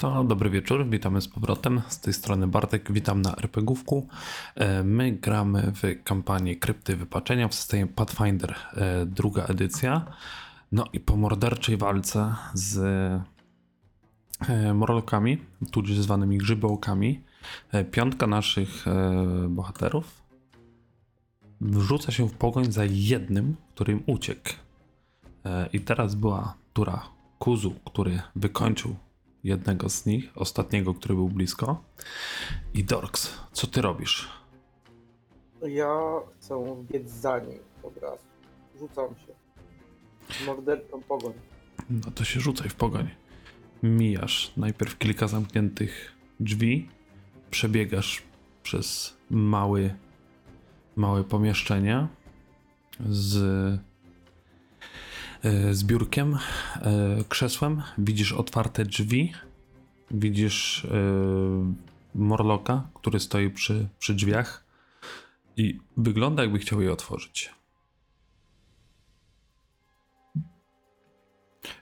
To dobry wieczór, witamy z powrotem. Z tej strony Bartek, witam na RPGówku. E, My gramy w kampanię Krypty Wypaczenia w systemie Pathfinder, e, druga edycja. No i po morderczej walce z e, morlokami, tudzież zwanymi grzybołkami, piątka naszych bohaterów wrzuca się w pogoń za jednym, którym uciekł. I teraz była tura Kuzu, który wykończył jednego z nich, ostatniego, który był blisko. I Dorks, co ty robisz? Ja chcę biec za nim od razu. Rzucam się. Morderczą pogoń. No to się rzucaj w pogoń. Mijasz najpierw kilka zamkniętych drzwi, przebiegasz przez mały, małe pomieszczenie z, z biurkiem, e, krzesłem. Widzisz otwarte drzwi, widzisz e, Morloka, który stoi przy, przy drzwiach i wygląda jakby chciał je otworzyć.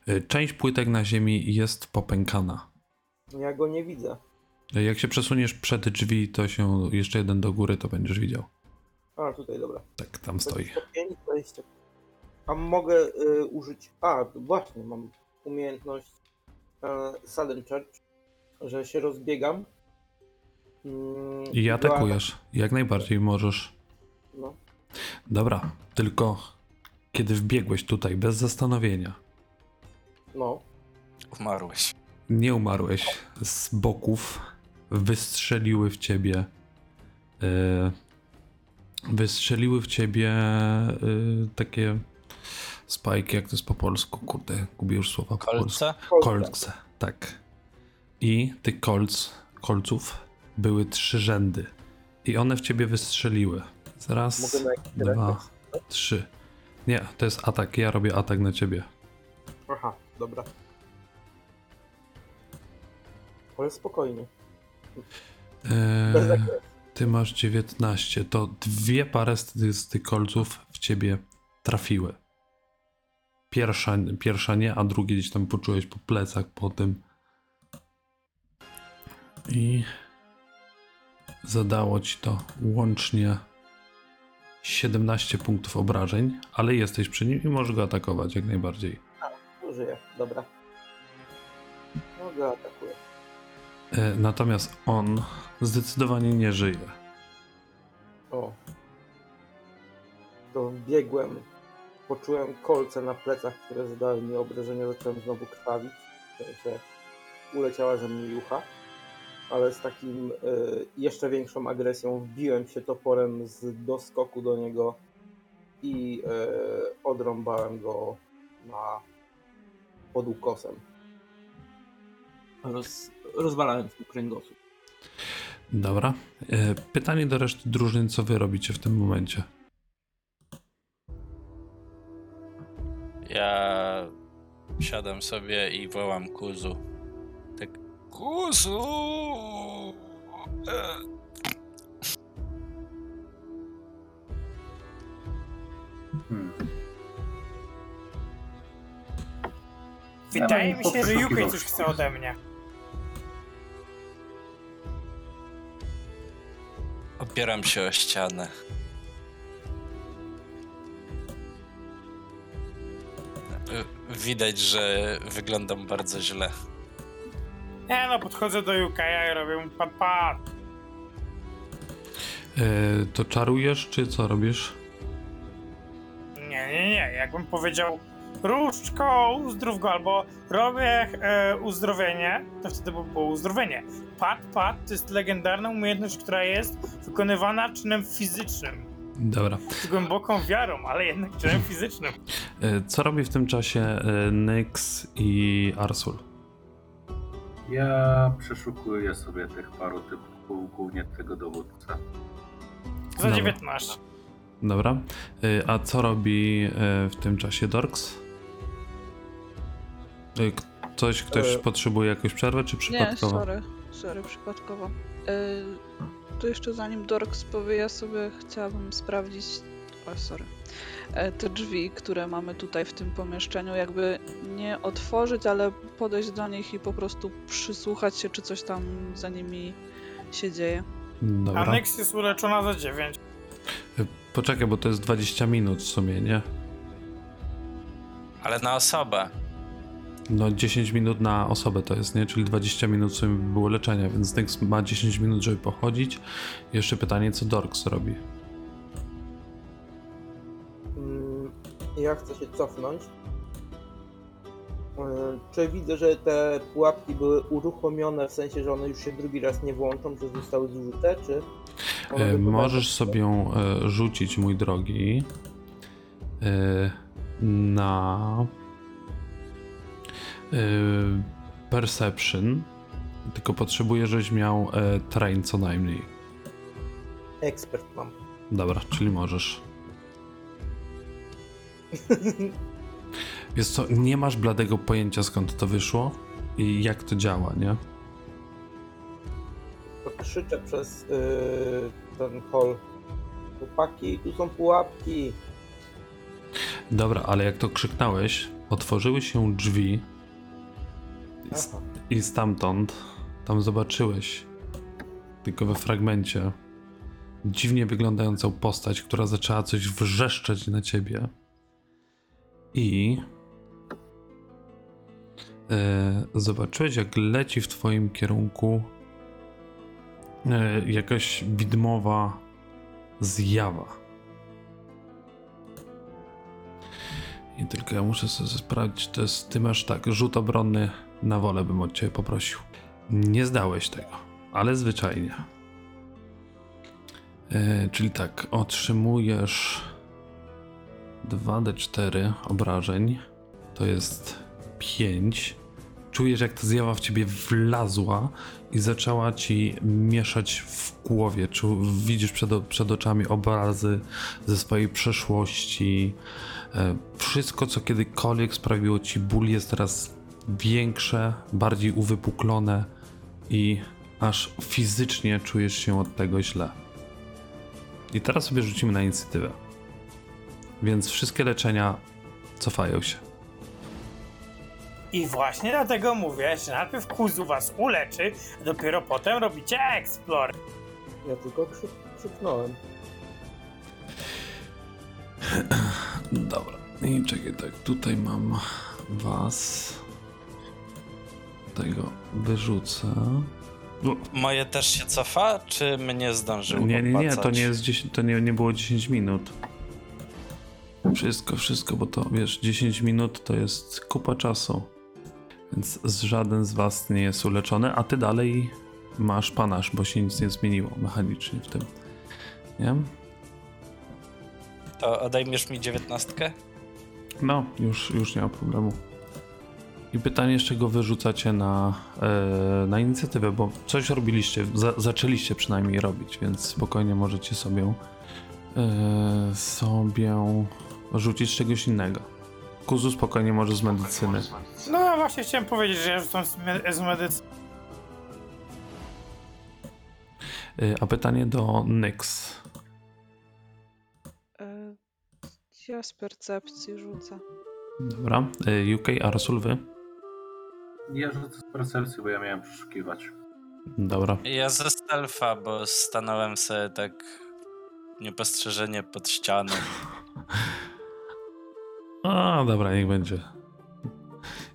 E, Część płytek na ziemi jest popękana. Ja go nie widzę. E, Jak się przesuniesz przed drzwi, to się jeszcze jeden do góry, to będziesz widział. A, tutaj, dobra. Tak, tam stoi. 25, 20. A mogę y, użyć... A, właśnie, mam umiejętność e, Sudden Charge, że się rozbiegam. Mm, I atakujesz. Jak najbardziej możesz. No. Dobra, tylko kiedy wbiegłeś tutaj bez zastanowienia, no. Umarłeś. nie umarłeś z boków, wystrzeliły w ciebie. e, wystrzeliły w ciebie e, takie spajki, jak to jest po polsku. Kurde, gubię już słowa po polsku. Kolce? Kolce, tak. I tych kolc, kolców były trzy rzędy. I one w ciebie wystrzeliły. Raz, Mogę na jakiś dwa, trzy. Nie, to jest atak. Ja robię atak na ciebie. Aha, dobra. Ale spokojnie. Eee, ty masz 19. To dwie pary z tych kolców w ciebie trafiły. Pierwsza, pierwsza nie, a drugie gdzieś tam poczułeś po plecach po tym. I zadało ci to łącznie 17 punktów obrażeń, ale jesteś przy nim i możesz go atakować jak najbardziej. Użyję, dobra. No go atakuję. E, Natomiast on zdecydowanie nie żyje. O. To biegłem. Poczułem kolce na plecach, które zadały mi obrażenia. Zacząłem znowu krwawić. W sensie uleciała ze mnie jucha. Ale z takim e, jeszcze większą agresją wbiłem się toporem z doskoku do niego i e, odrąbałem go na pod ukosem. Roz, rozwalałem mu kręgosłup. Dobra. E, Pytanie do reszty drużyn, co wy robicie w tym momencie? Ja siadam sobie i wołam kuzu. Tak. Kuzu! Hmm. Wydaje mi się, że poszukiwał. coś chce ode mnie. Opieram się o ścianę. Widać, że wyglądam bardzo źle. Nie no, podchodzę do Yukeja i robię mu pat pat. E, To czarujesz, czy co robisz? Nie, nie, nie, jakbym powiedział Różdżko, uzdrów go, albo robię e, uzdrowienie, to wtedy by było uzdrowienie. Pat pat to jest legendarna umiejętność, która jest wykonywana czynem fizycznym. Dobra. Z głęboką wiarą, ale jednak czynem fizycznym. E, Co robi w tym czasie e, Nyx i Arsul? Ja przeszukuję sobie tych paru typów, głównie tego dowódcę. Za Dobra. 19. Dobra. E, A co robi w tym czasie Dorks? Coś, ktoś E. potrzebuje jakąś przerwę, czy Nie, przypadkowo? sorry, sorry, przypadkowo. Yy, to jeszcze zanim Dorks powie, ja sobie chciałabym sprawdzić Oj, sorry. E, Te drzwi, które mamy tutaj w tym pomieszczeniu, jakby nie otworzyć, ale podejść do nich i po prostu przysłuchać się, czy coś tam za nimi się dzieje. Dobra. Aneks jest uleczona za 9. Poczekaj, bo to jest 20 minut w sumie, nie? Ale na osobę. No 10 minut na osobę to jest, nie? Czyli 20 minut w sumie by było leczenia, więc Nyx ma 10 minut, żeby pochodzić. Jeszcze pytanie, co Dorks robi? Mm, Ja chcę się cofnąć. Yy, Czy widzę, że te pułapki były uruchomione w sensie, że one już się drugi raz nie włączą, że zostały zużyte, czy... E, możesz sobie ją e, rzucić, mój drogi, e, na e, Perception. Tylko potrzebuję, żebyś miał e, train co najmniej. Ekspert mam. Dobra, czyli możesz. Jest co, nie masz bladego pojęcia skąd to wyszło i jak to działa, nie? To krzyczę przez yy, ten hall. Chłopaki, tu są pułapki. Dobra, ale jak to krzyknąłeś, otworzyły się drzwi. I stamtąd tam zobaczyłeś, tylko we fragmencie, dziwnie wyglądającą postać, która zaczęła coś wrzeszczeć na ciebie. I e, zobaczyłeś, jak leci w twoim kierunku e, jakaś widmowa zjawa. I tylko ja muszę sobie sprawdzić, to jest, ty masz tak, rzut obronny na wolę bym od ciebie poprosił. Nie zdałeś tego, ale zwyczajnie. E, czyli tak, otrzymujesz 2d4 obrażeń, to jest 5. Czujesz, jak ta zjawa w ciebie wlazła i zaczęła ci mieszać w głowie. Czu, widzisz przed, przed oczami obrazy ze swojej przeszłości. E, Wszystko, co kiedykolwiek sprawiło ci ból, jest teraz większe, bardziej uwypuklone i aż fizycznie czujesz się od tego źle. I teraz sobie rzucimy na inicjatywę. Więc wszystkie leczenia cofają się. I właśnie dlatego mówię, że najpierw Kuzu was uleczy, a dopiero potem robicie explore. Ja tylko krzyk, krzyknąłem. Dobra. I czekaj, tak, tutaj mam was. Tego wyrzucę. No, Moje też się cofa, czy mnie zdążył Nie, nie, nie, to nie jest 10, to nie, nie było 10 minut. Wszystko, wszystko, bo to wiesz, 10 minut to jest kupa czasu. Więc z żaden z was nie jest uleczony, a ty dalej masz panasz, bo się nic nie zmieniło mechanicznie w tym. Nie? To odejmiesz mi dziewiętnastkę? No, już, już nie ma problemu. I pytanie, z czego wyrzucacie na, e, na inicjatywę, bo coś robiliście, za, zaczęliście przynajmniej robić, więc spokojnie możecie sobie e, sobie rzucić czegoś innego. Kuzu spokojnie może z medycyny. No właśnie chciałem powiedzieć, że ja rzucam z, me- z medycyny. E, a pytanie do Nyx. Ja z percepcji rzucę. Dobra. UK, Arsul, wy? Ja rzucę z percepcji, bo ja miałem przeszukiwać. Dobra. Ja ze stealtha, bo stanąłem sobie tak niepostrzeżenie pod ścianą. A, dobra, niech będzie.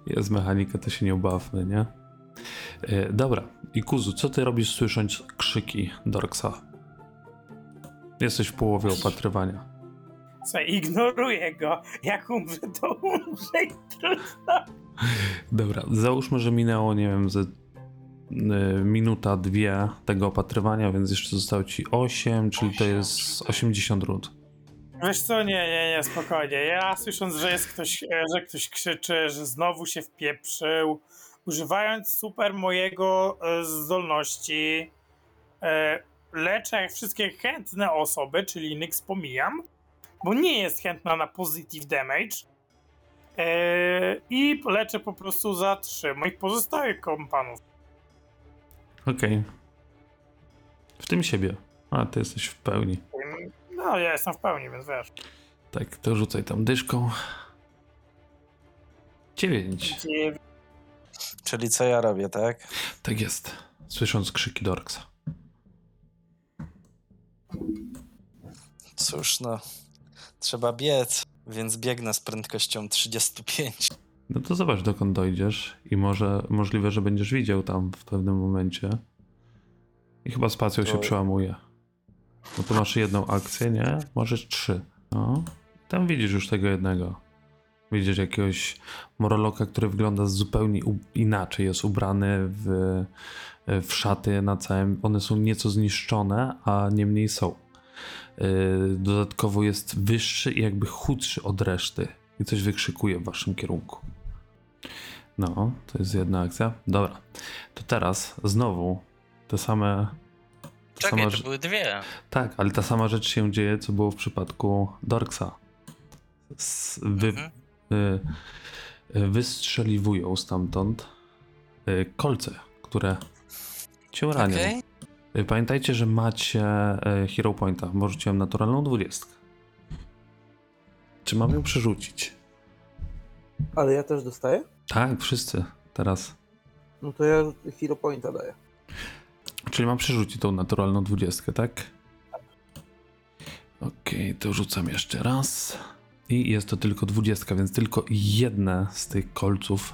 Jest mechanika, to się nie ubawmy, nie? E, dobra. I Kuzu, co ty robisz słysząc krzyki Dorksa? Jesteś w połowie opatrywania. Słuchaj, ignoruję go. Jak umrze, to umrze i trudno. Dobra, załóżmy, że minęło, nie wiem, ze y, minuta, dwie tego opatrywania, więc jeszcze zostało ci 8, czyli to jest 80 rund. Wiesz co, nie, nie, nie, spokojnie. Ja słysząc, że jest ktoś, e, że ktoś krzyczy, że znowu się wpieprzył, używając super mojego e, zdolności, e, leczę wszystkie chętne osoby, czyli Nyx pomijam, bo nie jest chętna na positive damage. E, I leczę po prostu za trzy moich pozostałych kompanów. Okej. W tym siebie. A, ty jesteś w pełni. No No, ja jestem w pełni, więc wiesz. Tak, to rzucaj tam dyszką. Dziewięć. Dziewięć. Czyli co ja robię, tak? Tak jest. Słysząc krzyki Dorksa. Cóż, no. Trzeba biec, więc biegnę z prędkością 35. No to zobacz, dokąd dojdziesz i może możliwe, że będziesz widział tam w pewnym momencie. I chyba spacją się To- przełamuje. No to masz jedną akcję, nie? Możesz trzy. No. Tam widzisz już tego jednego. Widzisz jakiegoś moroloka, który wygląda zupełnie inaczej. Jest ubrany w, w szaty na całym. One są nieco zniszczone, a niemniej są. Yy, Dodatkowo jest wyższy i jakby chudszy od reszty. I coś wykrzykuje w waszym kierunku. No, to jest jedna akcja. Dobra. To teraz znowu te same. te Czekaj, sama to były dwie. tak, ale ta sama rzecz się dzieje, co było w przypadku Dorksa. S- Wy, Mhm. y, y, wystrzeliwują stamtąd y, kolce, które cię ranią. Okej. Pamiętajcie, że macie y, Hero Pointa. Możecie naturalną dwudziestkę. Czy mam ją przerzucić? Ale ja też dostaję? Tak, wszyscy teraz. No to ja Hero Pointa daję. Czyli mam przerzucić tą naturalną dwudziestkę, tak? Okej, to rzucam jeszcze raz. I jest to tylko dwudziestka, więc tylko jedne z tych kolców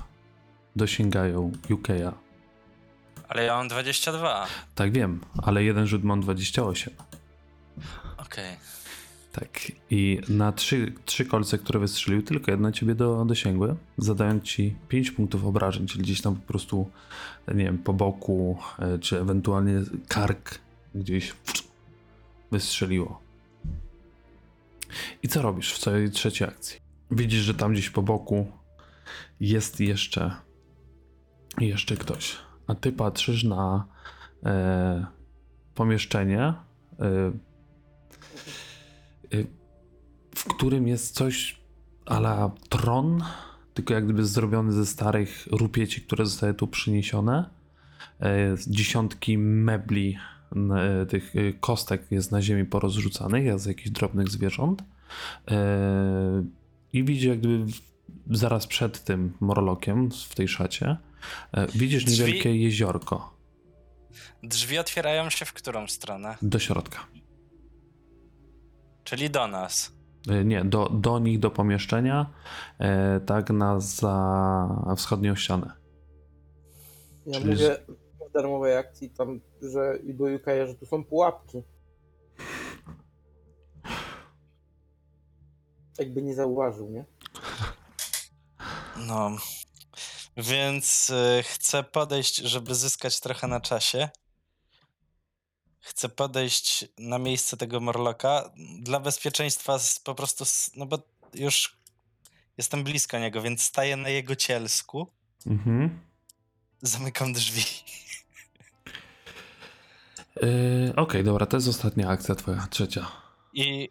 dosięgają UK'a. Ale ja mam 22. Tak wiem, ale jeden rzut mam 28. Okej. Tak. I na trzy, trzy kolce, które wystrzelił, tylko jedna ciebie do, dosięgły, zadając ci 5 punktów obrażeń, czyli gdzieś tam po prostu, nie wiem, po boku, e, czy ewentualnie kark gdzieś wystrzeliło. I co robisz w całej trzeciej akcji? Widzisz, że tam gdzieś po boku jest jeszcze jeszcze ktoś. A ty patrzysz na e, pomieszczenie, e, y, w którym jest coś ala tron, tylko jak gdyby zrobiony ze starych rupieci, które zostały tu przyniesione. E, Dziesiątki mebli, e, tych e, kostek jest na ziemi porozrzucanych, jak z jakichś drobnych zwierząt. E, I widzi jak gdyby zaraz przed tym morlokiem w tej szacie, e, widzisz Drzwi? niewielkie jeziorko Drzwi otwierają się w którą stronę? do środka. Czyli do nas. E, Nie, do, do nich, do pomieszczenia, e, tak na za wschodnią ścianę. Ja Czyli mówię w darmowej akcji tam, że i do UK, że tu są pułapki. Jakby nie zauważył, nie? No. Więc y, chcę podejść, żeby zyskać trochę na czasie. Chcę podejść na miejsce tego Morloka. Dla bezpieczeństwa po prostu, no bo już jestem blisko niego, więc staję na jego cielsku. Mhm. Zamykam drzwi. E, Okej, dobra, to jest ostatnia akcja twoja, trzecia. I,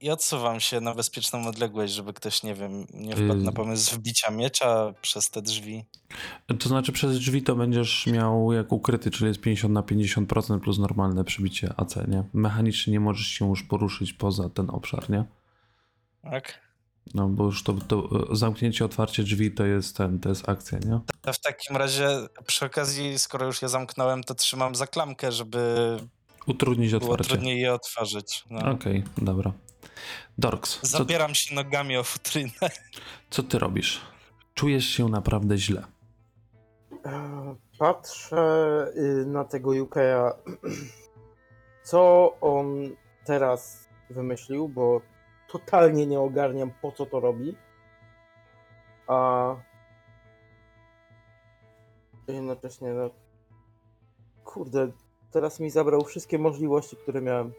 I odsuwam się na bezpieczną odległość, żeby ktoś, nie wiem, nie wpadł na Y- pomysł wbicia miecza przez te drzwi. To znaczy przez drzwi to będziesz miał jak ukryty, czyli jest 50 na 50% plus normalne przybicie AC, nie? Mechanicznie nie możesz się już poruszyć poza ten obszar, nie? Tak? No bo już to, to e, zamknięcie, otwarcie drzwi to jest ten, to jest akcja, nie? To w takim razie, przy okazji, skoro już je zamknąłem, to trzymam za klamkę, żeby Utrudnić było otwarcie. trudniej je otworzyć. No. Okej, dobra. Dorks, co, Zabieram się nogami o futrynę. co ty robisz? Czujesz się naprawdę źle. Eee, Patrzę y, na tego UK'a, co on teraz wymyślił, bo totalnie nie ogarniam po co to robi. A jednocześnie, no kurde, teraz mi zabrał wszystkie możliwości, które miałem.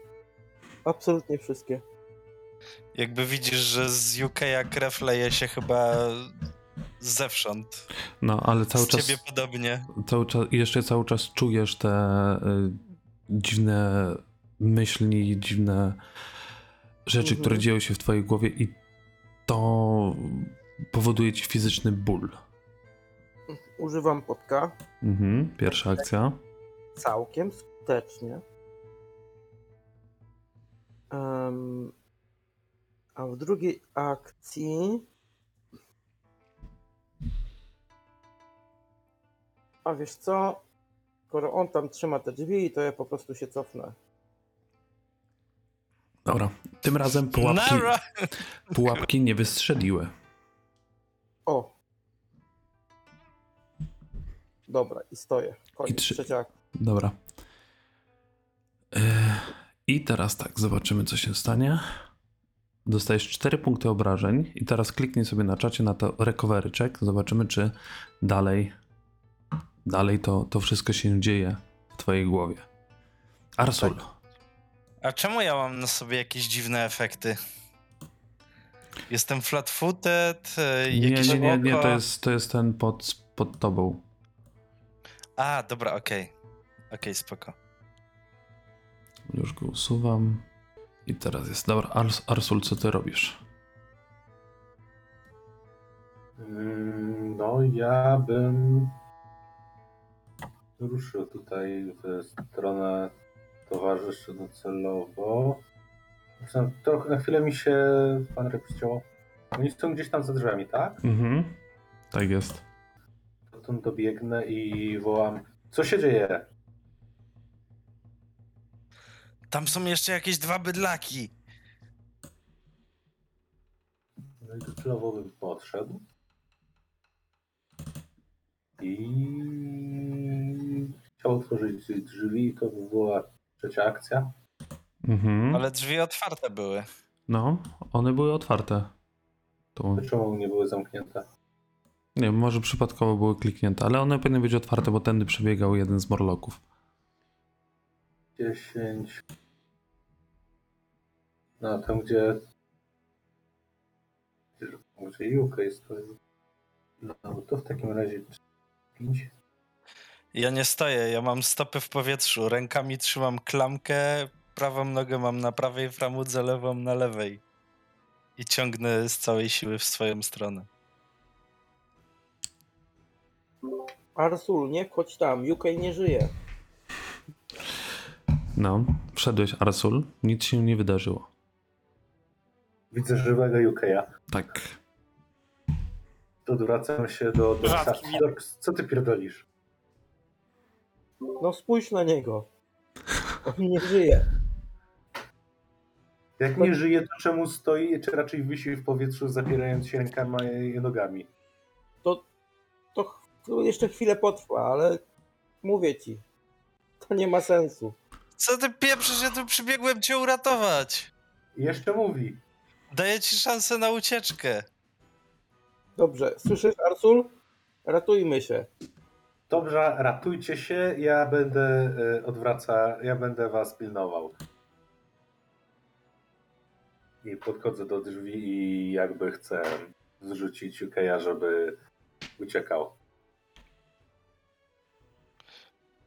Absolutnie wszystkie. Jakby widzisz, że z UK krew leje się chyba zewsząd. No, ale cały z czas, ciebie podobnie. cały czas, jeszcze cały czas czujesz te y, dziwne myśli, dziwne rzeczy, Mhm. które dzieją się w twojej głowie i to powoduje ci fizyczny ból. Używam potka Mhm, pierwsza akcja. całkiem skutecznie. Em, a w drugiej akcji. A wiesz co? Skoro on tam trzyma te drzwi, to ja po prostu się cofnę. Dobra, tym razem pułapki, Nara! pułapki nie wystrzeliły. O! Dobra, i stoję. Koniec. I trzy- Trzecia akcja. Dobra. I teraz tak, zobaczymy co się stanie. Dostajesz 4 punkty obrażeń i teraz kliknij sobie na czacie na to recovery check. Zobaczymy czy dalej dalej to, to wszystko się dzieje w twojej głowie. Arsul. A czemu ja mam na sobie jakieś dziwne efekty? Jestem flat-footed, e, Nie, jakieś nie, nie, nie, to jest, to jest ten pod, pod tobą. A, dobra, okej. Okej, spoko. Już go usuwam. I teraz jest. Dobra, Ars, Arsul, co ty robisz? Mm, No, ja bym ruszył tutaj w stronę towarzyszy docelowo. Trochę na chwilę mi się pan Rep ściął. Oni są gdzieś tam za drzwiami, tak? Mhm. Tak jest. To tam dobiegnę i wołam. Co się dzieje? Tam są jeszcze jakieś dwa bydlaki. No i docelowo bym podszedł. I chciał otworzyć drzwi, to by była trzecia akcja. Mhm. Ale drzwi otwarte były. No, one były otwarte. Tu. To czemu nie były zamknięte? Nie wiem, może przypadkowo były kliknięte, ale one powinny być otwarte, bo tędy przebiegał jeden z morloków. 10. No, tam gdzie. Gdzie jest to. No, to w takim razie 5. Ja nie stoję, ja mam stopy w powietrzu. Rękami trzymam klamkę, prawą nogę mam na prawej framudze, lewą na lewej. I ciągnę z całej siły w swoją stronę. Arsul, nie chodź tam. UK nie żyje. No, wszedłeś Arsul, nic się nie wydarzyło. Widzę żywego Jukeja. Tak. To odwracam się do. Dorks, Co ty pierdolisz? No spójrz na niego. On nie żyje. Jak nie żyje, to czemu stoi, czy raczej wisi w powietrzu, zapierając się rękami i nogami? To, to to jeszcze chwilę potrwa, ale mówię ci. To nie ma sensu. Co ty pieprzysz, ja tu przybiegłem cię uratować. I jeszcze mówi. Daję ci szansę na ucieczkę. Dobrze, słyszysz, Arsul? Ratujmy się. Dobrze, ratujcie się, ja będę e, odwraca, ja będę was pilnował. I podchodzę do drzwi i jakby chcę zrzucić Jukeja, żeby uciekał.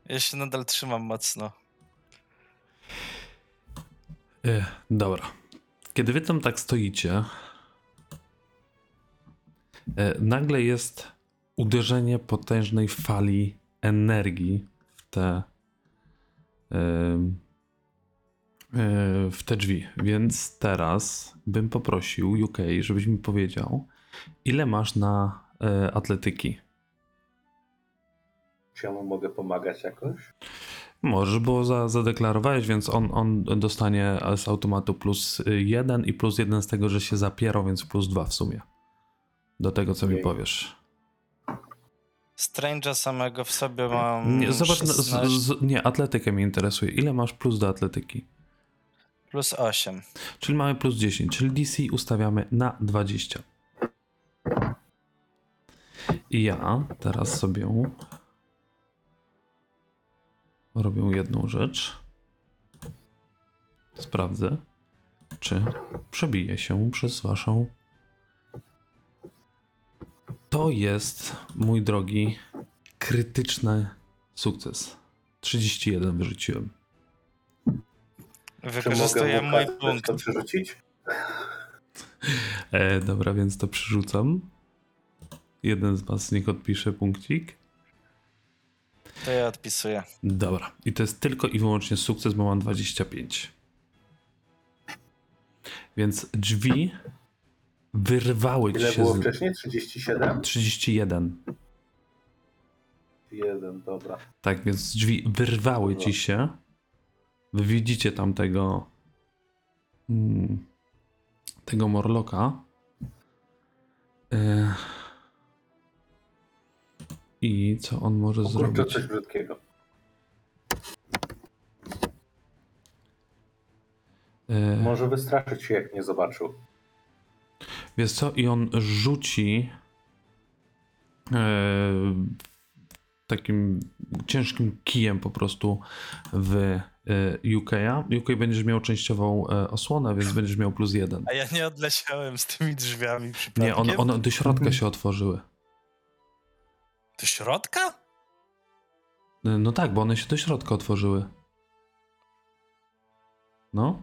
Ja się nadal trzymam mocno. E, dobra. Kiedy wy tam tak stoicie, e, nagle jest uderzenie potężnej fali energii w te e, w te drzwi. Więc teraz bym poprosił UK, żebyś mi powiedział, ile masz na atletyki. Czy ja mu mogę pomagać jakoś? Możesz, bo za, zadeklarowałeś, więc on, on dostanie z automatu plus jeden i plus jeden z tego, że się zapierał, więc plus dwa w sumie. Do tego, co mi Okej. powiesz. Strange'a samego w sobie mam. Nie, zobacz, na, z, 16 z, nie, atletykę mnie interesuje. Ile masz plus do atletyki? plus 8. Czyli mamy plus 10, czyli DC ustawiamy na 20. I ja teraz sobie robię jedną rzecz. Sprawdzę, czy przebije się przez waszą. To jest, mój drogi, krytyczny sukces. 31 wyrzuciłem. Wykorzystuję mój punkt. to przerzucić? E, dobra, więc to przerzucam. Jeden z was niech odpisze punkcik. To ja odpisuję. Dobra, i to jest tylko i wyłącznie sukces, bo mam 25. Więc drzwi wyrwały ci Ile się było z... wcześniej? 37? 31. Jeden, dobra. Tak, więc drzwi wyrwały ci się. Wy widzicie tam tego mm, tego Morloka. E, I co on może O kurczę, zrobić? coś brzydkiego. E, Może wystraszyć się, jak nie zobaczył. Wiesz co? I on rzuci e, takim ciężkim kijem po prostu w e, UK'a. UK będziesz miał częściową osłonę, więc będziesz miał plus jeden. A ja nie odleciałem z tymi drzwiami przypadkiem. Nie, one, one do środka się otworzyły. Do środka? E, No tak, bo one się do środka otworzyły. No.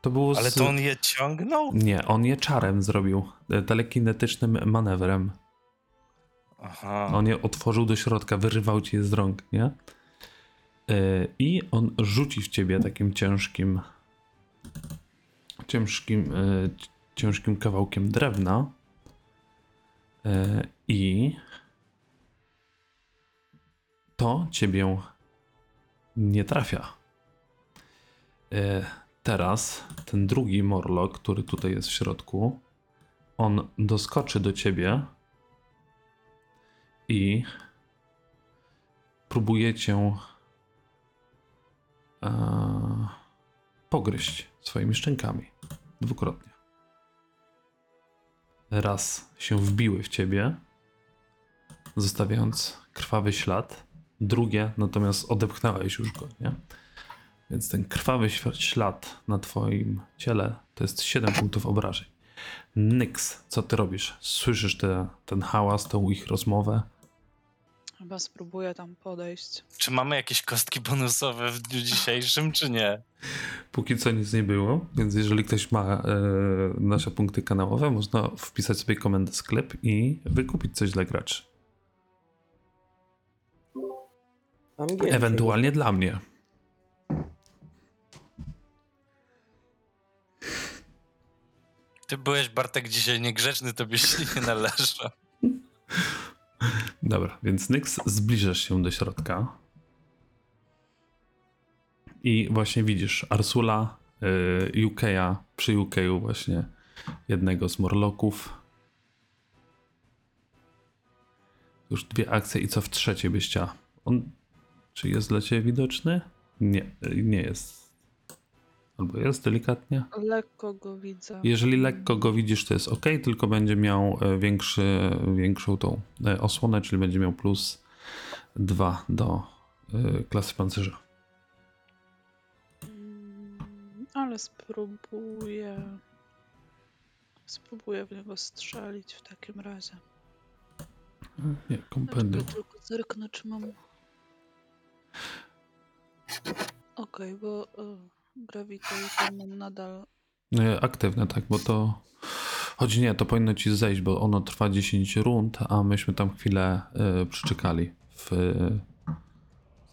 To było z... Ale to on je ciągnął? Nie, on je czarem zrobił. e, Telekinetycznym manewrem. Aha. On je otworzył do środka, wyrywał ci je z rąk, nie? Yy, I on rzuci w ciebie takim ciężkim, ciężkim, yy, c- ciężkim kawałkiem drewna. Yy, I to ciebie nie trafia. Yy, Teraz ten drugi morlok, który tutaj jest w środku, on doskoczy do ciebie i próbujecie e, pogryźć swoimi szczękami. Dwukrotnie. Raz się wbiły w ciebie, zostawiając krwawy ślad. Drugie, natomiast odepchnąłeś już go, nie? Więc ten krwawy ślad na twoim ciele to jest 7 punktów obrażeń. Nyx, co ty robisz? Słyszysz te, ten hałas, tą ich rozmowę? Chyba spróbuję tam podejść. Czy mamy jakieś kostki bonusowe w dniu dzisiejszym, czy nie? Póki co nic nie było, więc jeżeli ktoś ma e, nasze punkty kanałowe, można wpisać sobie komendę sklep i wykupić coś dla graczy. Angielski. Ewentualnie dla mnie. Ty byłeś, Bartek, dzisiaj niegrzeczny, tobie się nie należy. Dobra, więc Nyx zbliżasz się do środka. I właśnie widzisz Arsula, y, UK'a, przy UK'u właśnie jednego z Morloków. Już dwie akcje i co w trzeciej byś chciała? On, czy jest dla ciebie widoczny? Nie, y, nie jest. Albo jest delikatnie. Lekko go widzę. Jeżeli lekko go widzisz, to jest ok, tylko będzie miał e, większy, większą tą e, osłonę, czyli będzie miał plus 2 do e, klasy pancerza. Mm, Ale spróbuję. Spróbuję w niego strzelić w takim razie. Nie, kompendium. Tylko zerknę, czy mam. Okej, bo y, Gravity tam mam nadal. E, Aktywne, tak, bo to. Choć nie, to powinno ci zejść, bo ono trwa 10 rund, a myśmy tam chwilę e, przyczekali. W,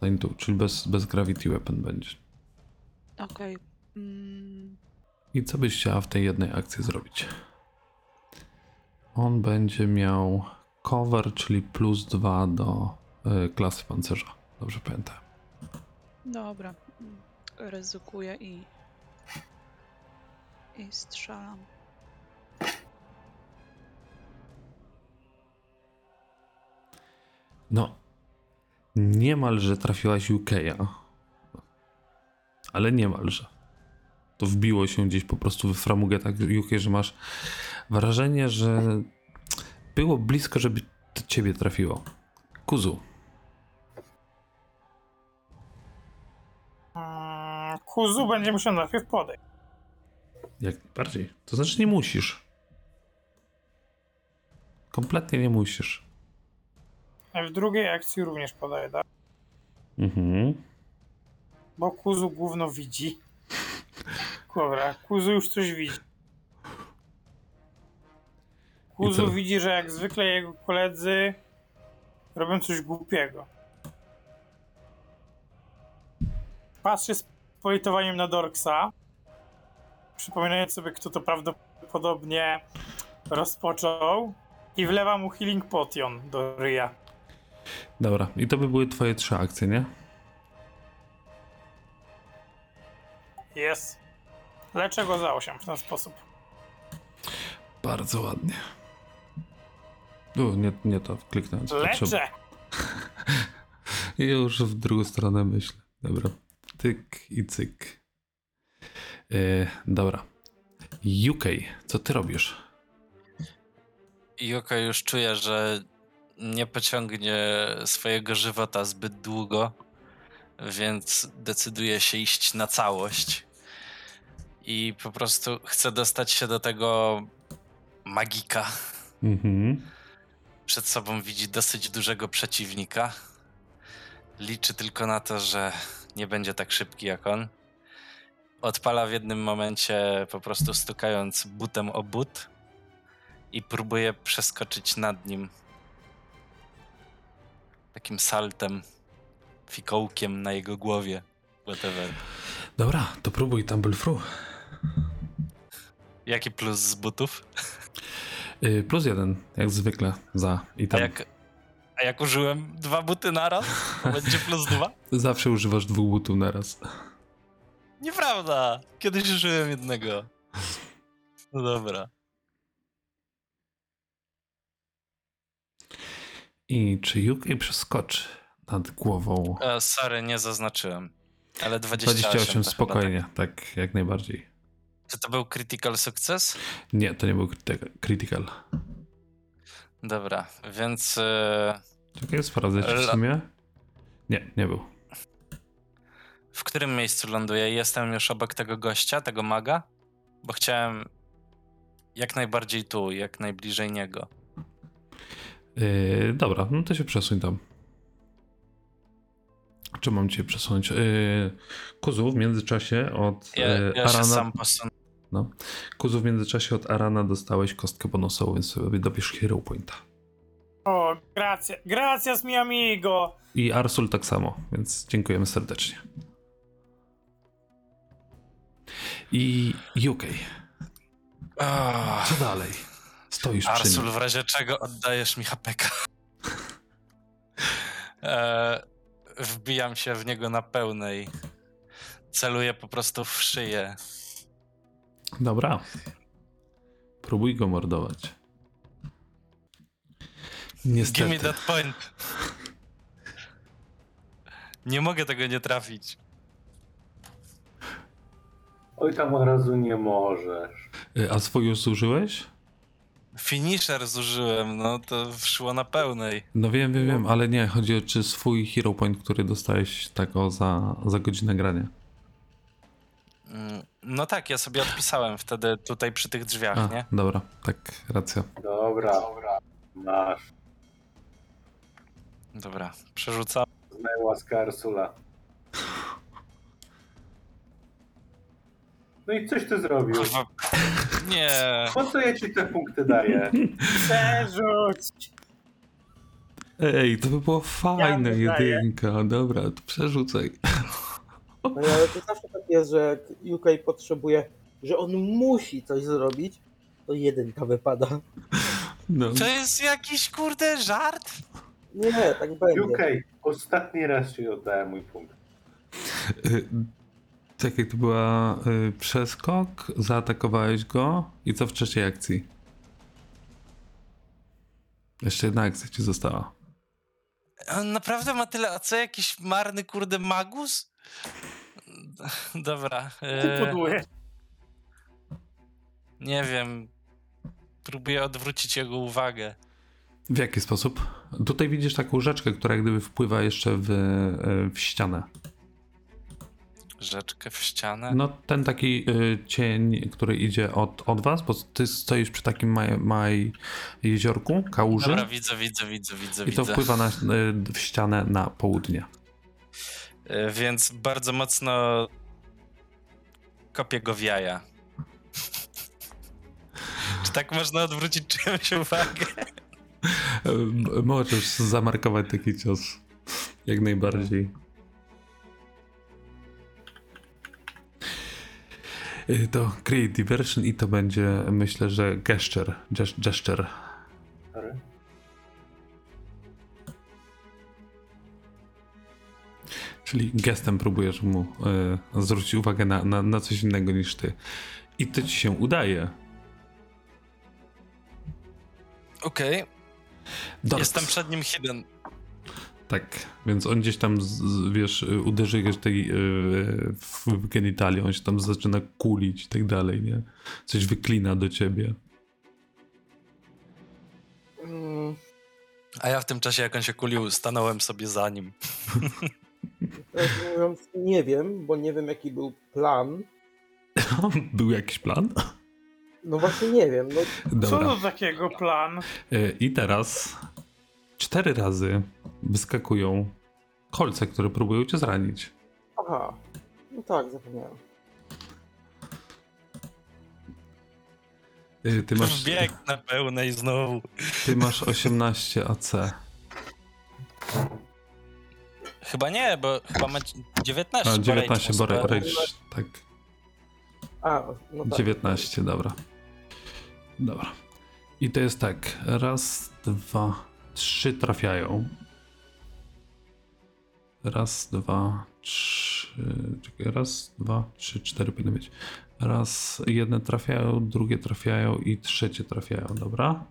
zanim tu, czyli bez, bez Gravity Weapon będzie. Okej. Mm, I co byś chciała w tej jednej akcji zrobić? On będzie miał cover, czyli plus 2 do y, klasy pancerza. Dobrze pamiętam. dobra. Ryzykuję i. I strzelam. No, niemalże trafiłaś UK'a. Ale niemalże. To wbiło się gdzieś po prostu w framugę tak UK, że masz wrażenie, że było blisko, żeby to ciebie trafiło. Kuzu. Kuzu będzie musiał najpierw podejść. Jak najbardziej. To znaczy nie musisz. Kompletnie nie musisz. A w drugiej akcji również podaje, tak? Mhm. Bo Kuzu gówno widzi. Dobra, Kuzu już coś widzi. Kuzu widzi, że jak zwykle jego koledzy robią coś głupiego. Patrzy z politowaniem na Dorksa. przypominając sobie, kto to prawdopodobnie rozpoczął i wlewa mu healing potion do ryja. Dobra, i to by były twoje trzy akcje, nie? Jest. Leczę go za 8 w ten sposób. Bardzo ładnie. U, nie, nie to kliknąć. Leczę! Już w drugą stronę myślę. Dobra. Tyk i cyk. E, dobra. UK, co ty robisz? Joko już czuje, że nie pociągnie swojego żywota zbyt długo, więc decyduje się iść na całość. I po prostu chce dostać się do tego magika. Mhm. Przed sobą widzi dosyć dużego przeciwnika. Liczy tylko na to, że nie będzie tak szybki jak on. Odpala w jednym momencie, po prostu stukając butem o but i próbuje przeskoczyć nad nim. Takim saltem, fikołkiem na jego głowie. Whatever. Dobra, to próbuj Tumble Through. Jaki plus z butów? Y, plus jeden, jak zwykle, za i A tam. jak, a jak użyłem dwa buty naraz, to będzie plus dwa? Zawsze używasz dwóch butów naraz. Nieprawda! Kiedyś użyłem jednego. No dobra. I czy UK przeskoczy nad głową? E, sorry, nie zaznaczyłem. Ale 28, 28, to chyba spokojnie, tak. jak najbardziej. Tak. Czy to był critical sukces? Nie, to nie był critical. Dobra, więc e, Czekaj, sprawdzę ci w sumie. Nie, nie był. w którym miejscu ląduję? Jestem już obok tego gościa, tego maga? Bo chciałem jak najbardziej tu, jak najbliżej niego. Yy, dobra, no to się przesuń tam. Czy mam cię przesunąć? Yy, Kuzu w międzyczasie od Ja, yy, ja Arana. sam posunę. No. Kuzu w międzyczasie od Arana dostałeś kostkę bonusową, więc sobie dopisz Hero Pointa. O, grazie. Gracias mi amigo! I Arsul tak samo, więc dziękujemy serdecznie. I UK. Oh, Co dalej? Stoisz przy Arsul, nim. w razie czego oddajesz mi hapeka. e, wbijam się w niego na pełnej. Celuję po prostu w szyję. Dobra. Próbuj go mordować. Give me Niestety. that point. Nie mogę tego nie trafić. Oj, tam od razu nie możesz. Y, A swój już zużyłeś? Finisher zużyłem, no to wszło na pełnej. No wiem, wiem, wiem, ale nie, chodzi o czy swój hero point, który dostałeś tak o za, za godzinę grania. Mm, No tak, ja sobie odpisałem wtedy tutaj przy tych drzwiach, A, nie? dobra, tak, racja. Dobra, masz. Dobra, przerzucam. Znaj łaskę Arsula. No i coś ty zrobił. Kurwa. Nie. Po co ja ci te punkty daję? Przerzuć! Ej, to by było fajne wydaję. jedynka. Dobra, to przerzucaj. No ale to zawsze tak jest, że jak UK potrzebuje, że on musi coś zrobić, to jedynka wypada. No. To jest jakiś kurde żart? Nie, tak będzie. UK, ostatni raz ci oddałem mój punkt. Y, Czekaj, to była y, przeskok, zaatakowałeś go i co w trzeciej akcji? Jeszcze jedna akcja ci została. On naprawdę ma tyle, a co jakiś marny kurde magus? Dobra. Ty E, nie wiem. Próbuję odwrócić jego uwagę. W jaki sposób? Tutaj widzisz taką rzeczkę, która jak gdyby wpływa jeszcze w, y, w ścianę. Rzeczkę w ścianę. No ten taki y, cień, który idzie od, od was, bo ty stoisz przy takim maj, maj jeziorku, kałuży Dobra, widzę, widzę, widzę, widzę, i to widzę. wpływa na, y, w ścianę na południe. E, Więc bardzo mocno kopię go w jaja. Czy tak można odwrócić czyjąś uwagę? Y, Możesz zamarkować taki cios. Jak najbardziej. To create diversion i to będzie, myślę, że gesture. gest- Gesture. Sorry. Czyli gestem próbujesz mu y, zwrócić uwagę na, na, na coś innego niż ty. I to ci się udaje. Okej, Dorks. jestem przed nim hidden. Tak, więc on gdzieś tam, wiesz, uderzy go tej y, w genitalię, on się tam zaczyna kulić i tak dalej, nie? Coś wyklina do ciebie. A ja w tym czasie, jak on się kulił, stanąłem sobie za nim. Nie wiem, bo nie wiem jaki był plan. Był jakiś plan? No właśnie nie wiem. No, Co to takiego plan? Y, I teraz cztery razy wyskakują kolce, które próbują cię zranić. aha. No tak, zapomniałem. Y, Ty masz, Bieg na pełnej znowu. ty masz 18 AC. Chyba nie, bo chyba ma 19. A, bo 19, bo rage rage, tak. A, no tak. 19, dobra. Dobra. I to jest tak. Raz, dwa, trzy trafiają. Raz, dwa, trzy. Czekaj, raz, dwa, trzy, cztery powinny być. Raz, jedne trafiają, drugie trafiają i trzecie trafiają, dobra?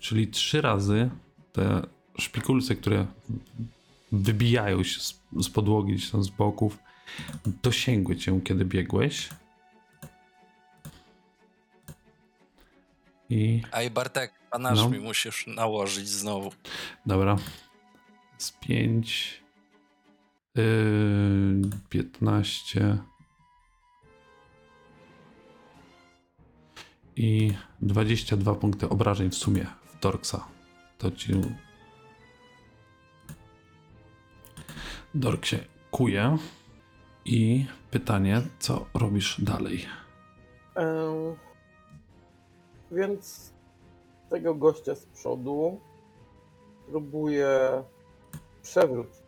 Czyli trzy razy te szpikulce, które wybijają się z, z podłogi, gdzieś tam z boków, dosięgły cię, kiedy biegłeś. I Ej, Bartek, panasz No. mi musisz nałożyć znowu. dobra. Z 5. Yy, 15. I 22 punkty obrażeń w sumie w Dorksa. To ci. Dork się kuje. I pytanie, co robisz dalej? E, więc tego gościa z przodu próbuję przewrócić.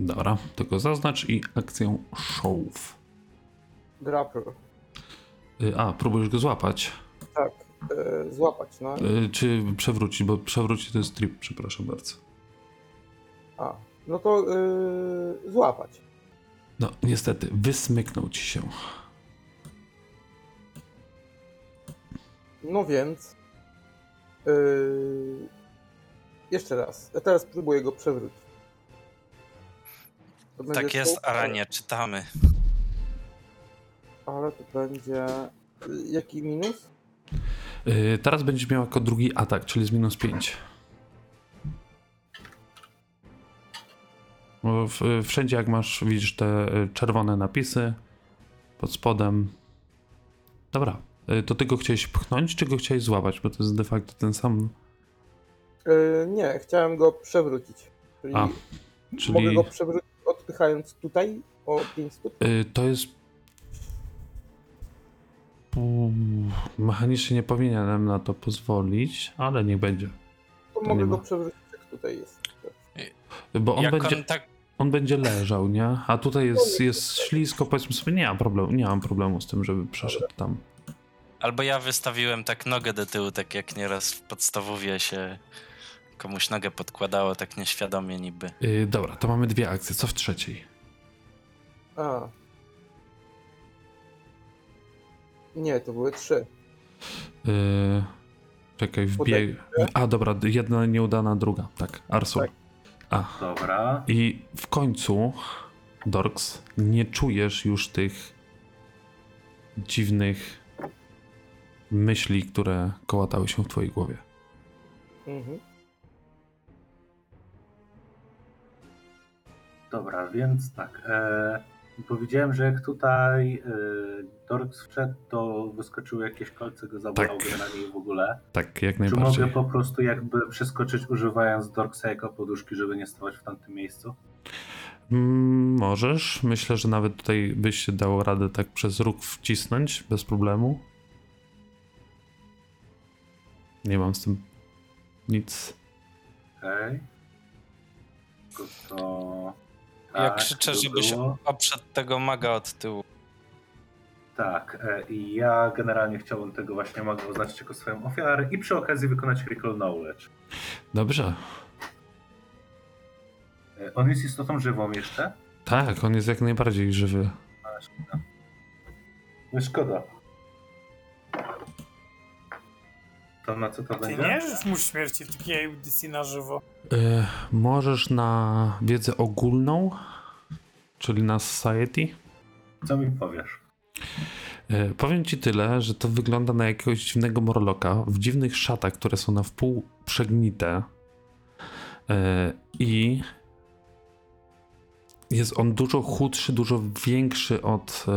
Dobra, tylko zaznacz i akcję show. Grapple. Y, A, próbujesz go złapać. Tak, e, złapać, no. Y, Czy przewrócić, bo przewrócić to jest trip, przepraszam bardzo. A, no to e, złapać. No, niestety, wysmyknął ci się. No więc. e, jeszcze raz. Ja teraz próbuję go przewrócić. To Tak jest, sztuka, Aranie, czytamy. Ale to będzie. Jaki minus? Y, Teraz będziesz miał jako drugi atak, czyli z minus 5. Bo w- Wszędzie jak masz, widzisz te y, czerwone napisy pod spodem. Dobra, to ty go chciałeś pchnąć, czy go chciałeś złapać? Bo to jest de facto ten sam. E, nie, chciałem go przewrócić. Czyli A, mogę Czyli go przewrócić odpychając tutaj o 5 stóp. y, to jest. Mechanicznie nie powinienem na to pozwolić, ale niech będzie. To nie mogę go przewrócić jak tutaj jest. Bo on Jak będzie. on tak on będzie leżał, nie? A tutaj jest, jest ślisko, powiedzmy sobie, nie mam problemu, nie mam problemu z tym, żeby przeszedł tam. Albo ja wystawiłem tak nogę do tyłu, tak jak nieraz w podstawowie się komuś nogę podkładało, tak nieświadomie niby. Yy, dobra, to mamy dwie akcje, co w trzeciej? A. Nie, to były trzy. Yy, czekaj, wbieg... A, dobra, jedna nieudana, druga, tak, Arsul. Tak. A, Dobra. i w końcu, Dorks, nie czujesz już tych dziwnych myśli, które kołatały się w twojej głowie. Mhm. Dobra, więc tak. E, powiedziałem, że jak tutaj e, Dorks wszedł, to wyskoczyły jakieś kolce, go zabolało Tak. generalnie w ogóle. Tak, jak Czy najbardziej. mogę po prostu jakby przeskoczyć używając Dorksa jako poduszki, żeby nie stawać w tamtym miejscu? Mm, Możesz. Myślę, że nawet tutaj byś się dało radę tak przez róg wcisnąć bez problemu. Nie mam z tym nic. Okej. Tylko To... Ja tak, krzyczę, to żeby się było. oprzedł tego maga od tyłu. Tak, e, i ja generalnie chciałbym tego właśnie maga oznaczyć jako swoją ofiarę i przy okazji wykonać Recall Knowledge. Dobrze. E, On jest istotą żywą jeszcze? Tak, on jest jak najbardziej żywy. A, szkoda. No szkoda. To na co to Ty będzie? nie życz mu śmierci w takiej audycji na żywo. E, możesz na wiedzę ogólną, czyli na society. Co mi powiesz? E, powiem ci tyle, że to wygląda na jakiegoś dziwnego morloka w dziwnych szatach, które są na wpół przegnite. E, I jest on dużo chudszy, dużo większy od, e,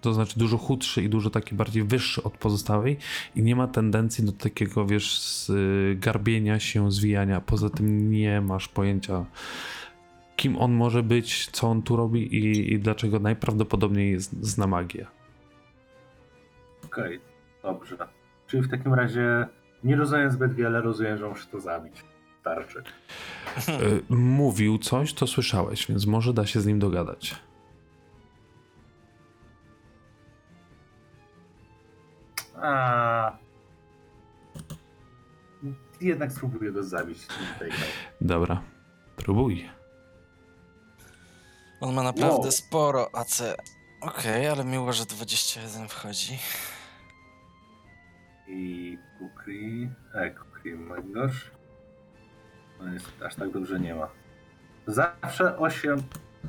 to znaczy dużo chudszy i dużo taki bardziej wyższy od pozostałej i nie ma tendencji do takiego, wiesz, garbienia się, zwijania. Poza tym nie masz pojęcia, kim on może być, co on tu robi i, i dlaczego najprawdopodobniej zna magię. Okej, dobrze. Czyli w takim razie nie rozumiem zbyt wiele, rozumiem, że muszę to zabić. Starczy. Y, Mówił coś, to słyszałeś, więc może da się z nim dogadać. A. Jednak spróbuję go zabić. Dobra, próbuj. On ma naprawdę Wow. sporo AC. Okej, ale miło, że 21 wchodzi. I Kukri. E, Kukri, gosh. No jest, aż tak dobrze nie ma. Zawsze 8.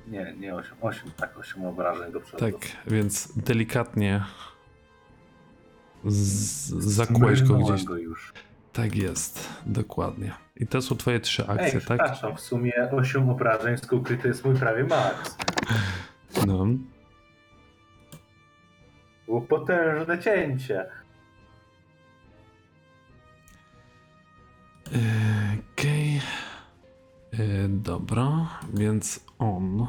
Nie, nie 8. 8, tak, 8 obrażeń do przodu. Tak, więc delikatnie z- zakłułeś go gdzieś. go już. Tak jest, dokładnie. I to są twoje trzy Ej, akcje, tak? przepraszam, w sumie 8 obrażeń z Kukri to jest mój prawie max. No. Było potężne cięcie. E, Dobra, więc on.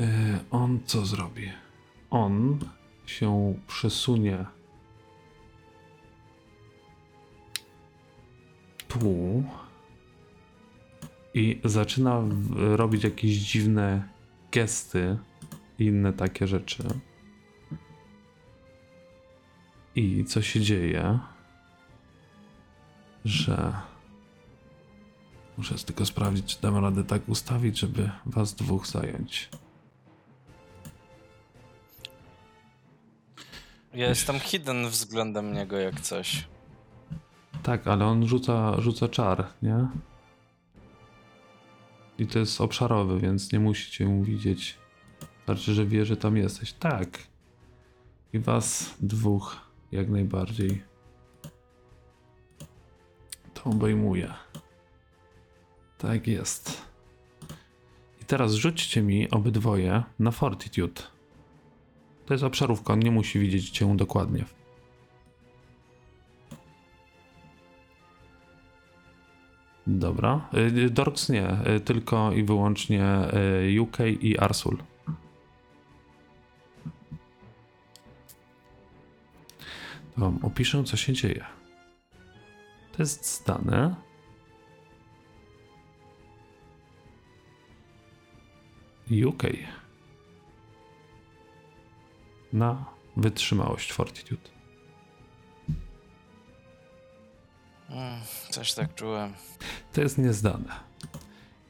E, On co zrobi? On się przesunie tu i zaczyna robić jakieś dziwne gesty i inne takie rzeczy. I co się dzieje? Że. Muszę tylko sprawdzić, czy dam radę tak ustawić, żeby was dwóch zająć. Ja jestem hidden względem niego jak coś. Tak, ale on rzuca, rzuca czar, nie? I to jest obszarowy, więc nie musicie mu widzieć. Znaczy, że wie, że tam jesteś. Tak. I was dwóch jak najbardziej to obejmuje. Tak jest. I teraz rzućcie mi obydwoje na Fortitude. To jest obszarówka, on nie musi widzieć cię dokładnie. Dobra. Y, Dorks nie, y, tylko i wyłącznie y, UK i Arsul. Wam opiszę, co się dzieje. To jest zdane. UK. Na wytrzymałość Fortitude. Mm, coś tak czułem. To jest niezdane.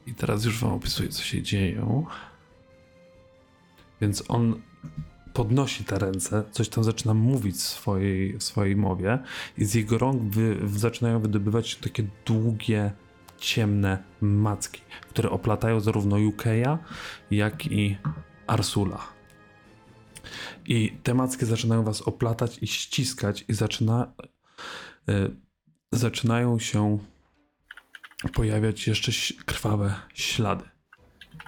I teraz już wam opisuję, co się dzieje. Więc on podnosi te ręce, coś tam zaczyna mówić w swojej, w swojej mowie i z jego rąk wy, zaczynają wydobywać się takie długie, ciemne macki, które oplatają zarówno Yukeja, jak i Arsula. I te macki zaczynają was oplatać i ściskać i zaczyna, y, zaczynają się pojawiać jeszcze krwawe ślady.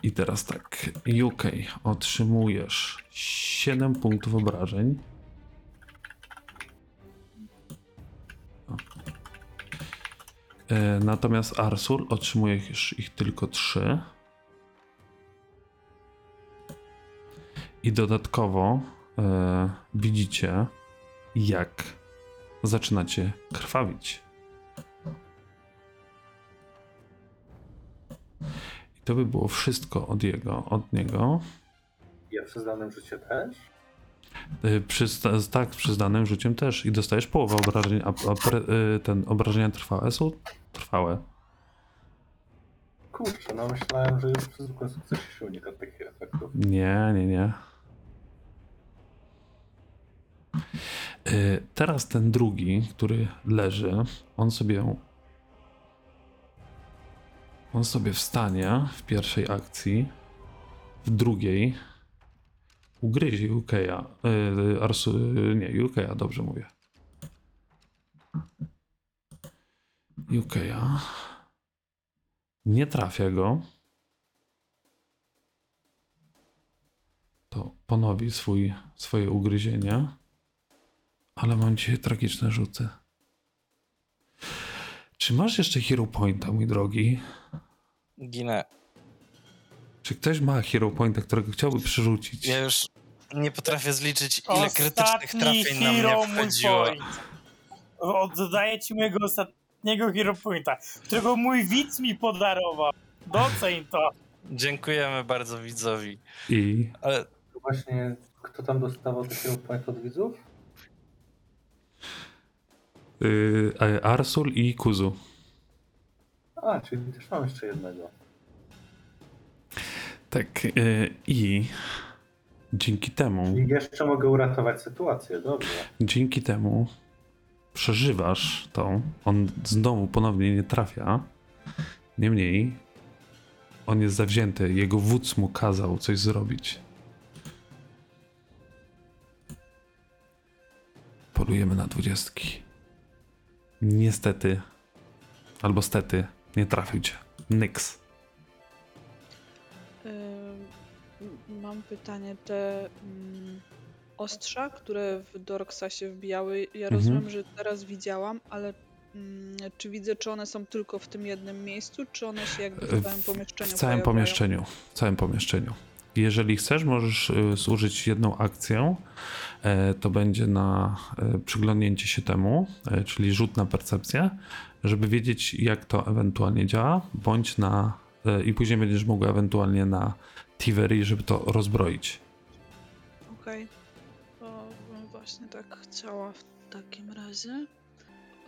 I teraz tak, UK, otrzymujesz 7 punktów obrażeń. E, natomiast Arsul otrzymujesz ich tylko 3. I dodatkowo e, widzicie, jak zaczynacie krwawić. To by było wszystko od jego, od niego. Ja przy danym życie też? Y, Przy, tak, przy zdanym rzuciem też. I dostajesz połowę obrażeń, a, a pre, y, ten obrażenia trwałe są trwałe. Kurczę, no myślałem, że już przy zwykłym sukcesie się unika takich efektów. Nie, nie, nie. Y, Teraz ten drugi, który leży, on sobie. On sobie wstanie w pierwszej akcji, w drugiej ugryzie Jukeja. Y, Arsu, nie, Jukeja, dobrze mówię. Jukeja. Nie trafia go. to ponowi swój, swoje ugryzienie. Ale mam dzisiaj tragiczne rzuty. Czy masz jeszcze Hero Pointa, mój drogi? Ginę. Czy ktoś ma Hero Pointa, którego chciałby przerzucić? Ja już nie potrafię zliczyć, ile krytycznych Ostatni trafień na mnie hero wchodziło. point. Oddaję ci mojego ostatniego hero pointa, którego mój widz mi podarował. Doceń to. Dziękujemy bardzo widzowi. I Ale To właśnie, kto tam dostawał takiego point od widzów? Yy, e, Arsul i Kuzu. A, czyli też mam jeszcze jednego. Tak, yy, i dzięki temu, I jeszcze mogę uratować sytuację, dobrze. dzięki temu przeżywasz to. On znowu ponownie nie trafia. Niemniej on jest zawzięty. Jego wódz mu kazał coś zrobić. Polujemy na dwudziestki. Niestety, albo stety, nie trafił cię. Ym, Mam pytanie, te mm, ostrza, które w Dorksa się wbijały, ja Mhm. rozumiem, że teraz widziałam, ale mm, czy widzę, czy one są tylko w tym jednym miejscu, czy one się jakby w całym pomieszczeniu W całym pojawiają? pomieszczeniu. W całym pomieszczeniu. Jeżeli chcesz, możesz y, zużyć jedną akcję. E, To będzie na e, przyglądnięcie się temu, e, czyli rzut na percepcję, żeby wiedzieć, jak to ewentualnie działa, bądź na. e, I później będziesz mógł ewentualnie na Tivery, żeby to rozbroić. Okej, to bym właśnie tak chciała w takim razie.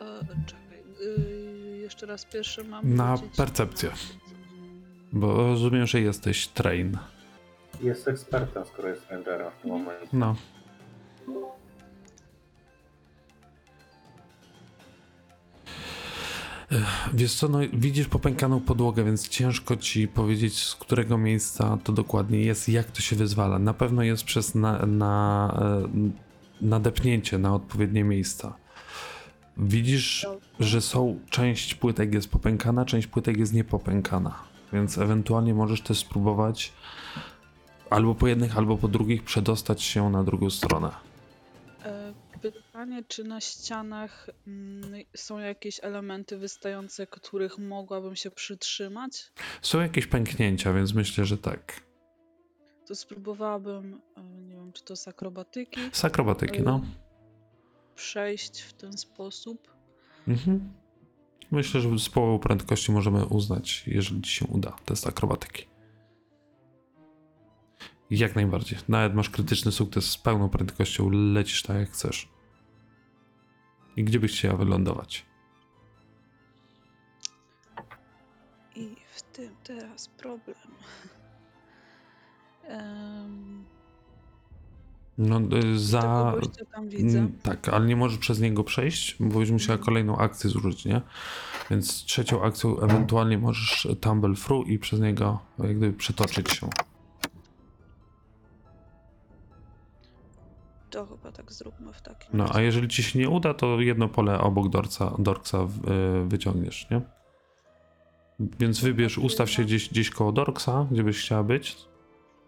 E, czekaj, y, jeszcze raz pierwsze mam Na percepcję. Bo rozumiem, że jesteś train. Jest ekspertem, skoro jest rangerem w tym momencie. No. Wiesz co, no widzisz popękaną podłogę, więc ciężko ci powiedzieć, z którego miejsca to dokładnie jest, jak to się wyzwala. Na pewno jest przez na, na, e, nadepnięcie na odpowiednie miejsca. Widzisz, że są, część płytek jest popękana, część płytek jest niepopękana, więc ewentualnie możesz też spróbować albo po jednych, albo po drugich przedostać się na drugą stronę. E, Pytanie, czy na ścianach mm, są jakieś elementy wystające, których mogłabym się przytrzymać? Są jakieś pęknięcia, więc myślę, że tak. To spróbowałabym, e, nie wiem, czy to z akrobatyki, Z akrobatyki, no. przejść w ten sposób. Mhm. Myślę, że z połową prędkości możemy uznać, jeżeli ci się uda, test akrobatyki. Jak najbardziej. Nawet masz krytyczny sukces z pełną prędkością, lecisz tak jak chcesz. I gdzie byś chciała wylądować? I w tym teraz problem. Em, No, y, za. Mm, Tak, ale nie możesz przez niego przejść, bo byś musiała kolejną akcję zużyć, nie? Więc trzecią akcją ewentualnie możesz tumble through i przez niego jak gdyby przetoczyć się. To chyba tak zróbmy w takim No, a jeżeli ci się nie uda, to jedno pole obok Dorksa, Dorksa y, wyciągniesz, nie? Więc wybierz, ustaw się gdzieś, gdzieś koło Dorksa, gdzie byś chciała być,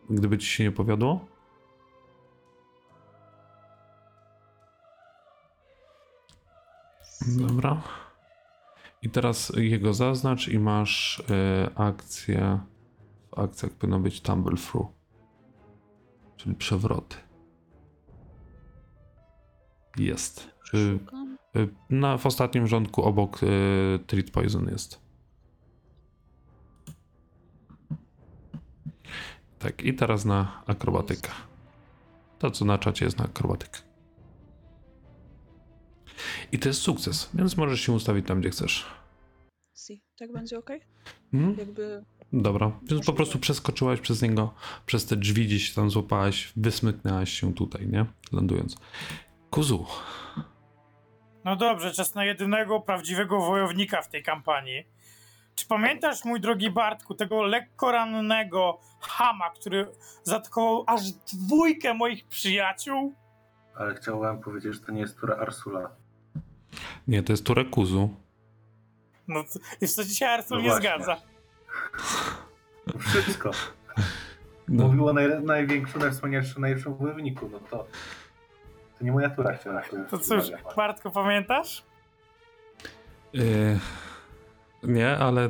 gdyby ci się nie powiodło. Dobra. I teraz jego zaznacz i masz y, akcję. W akcjach powinno być tumble through. Czyli przewroty. Jest. Y, y, na, w ostatnim rządku obok y, Treat Poison jest. Tak, i teraz na akrobatykę. To, co na czacie jest na akrobatykę. I to jest sukces, więc możesz się ustawić tam, gdzie chcesz. Si, tak będzie ok? Mhm. Jakby Dobra, więc po prostu przeskoczyłaś przez niego, przez te drzwi gdzieś tam złapałaś, wysmyknęłaś się tutaj, nie? Lądując. Kuzu, No dobrze, czas na jedynego prawdziwego wojownika w tej kampanii. Czy pamiętasz, mój drogi Bartku, tego lekko rannego Hama, który zaatakował aż dwójkę moich przyjaciół? Ale chciałem powiedzieć, że to nie jest tura Arsula. nie, to jest turę Kuzu. No, to dzisiaj Arthur No nie właśnie. zgadza. To wszystko. No. Mówił o naj, największym, najwspanialszym, najlepszym wojowniku. No to, to nie moja tura chciałem powiedzieć. To cóż, Bartku, pamiętasz? Yy, nie, ale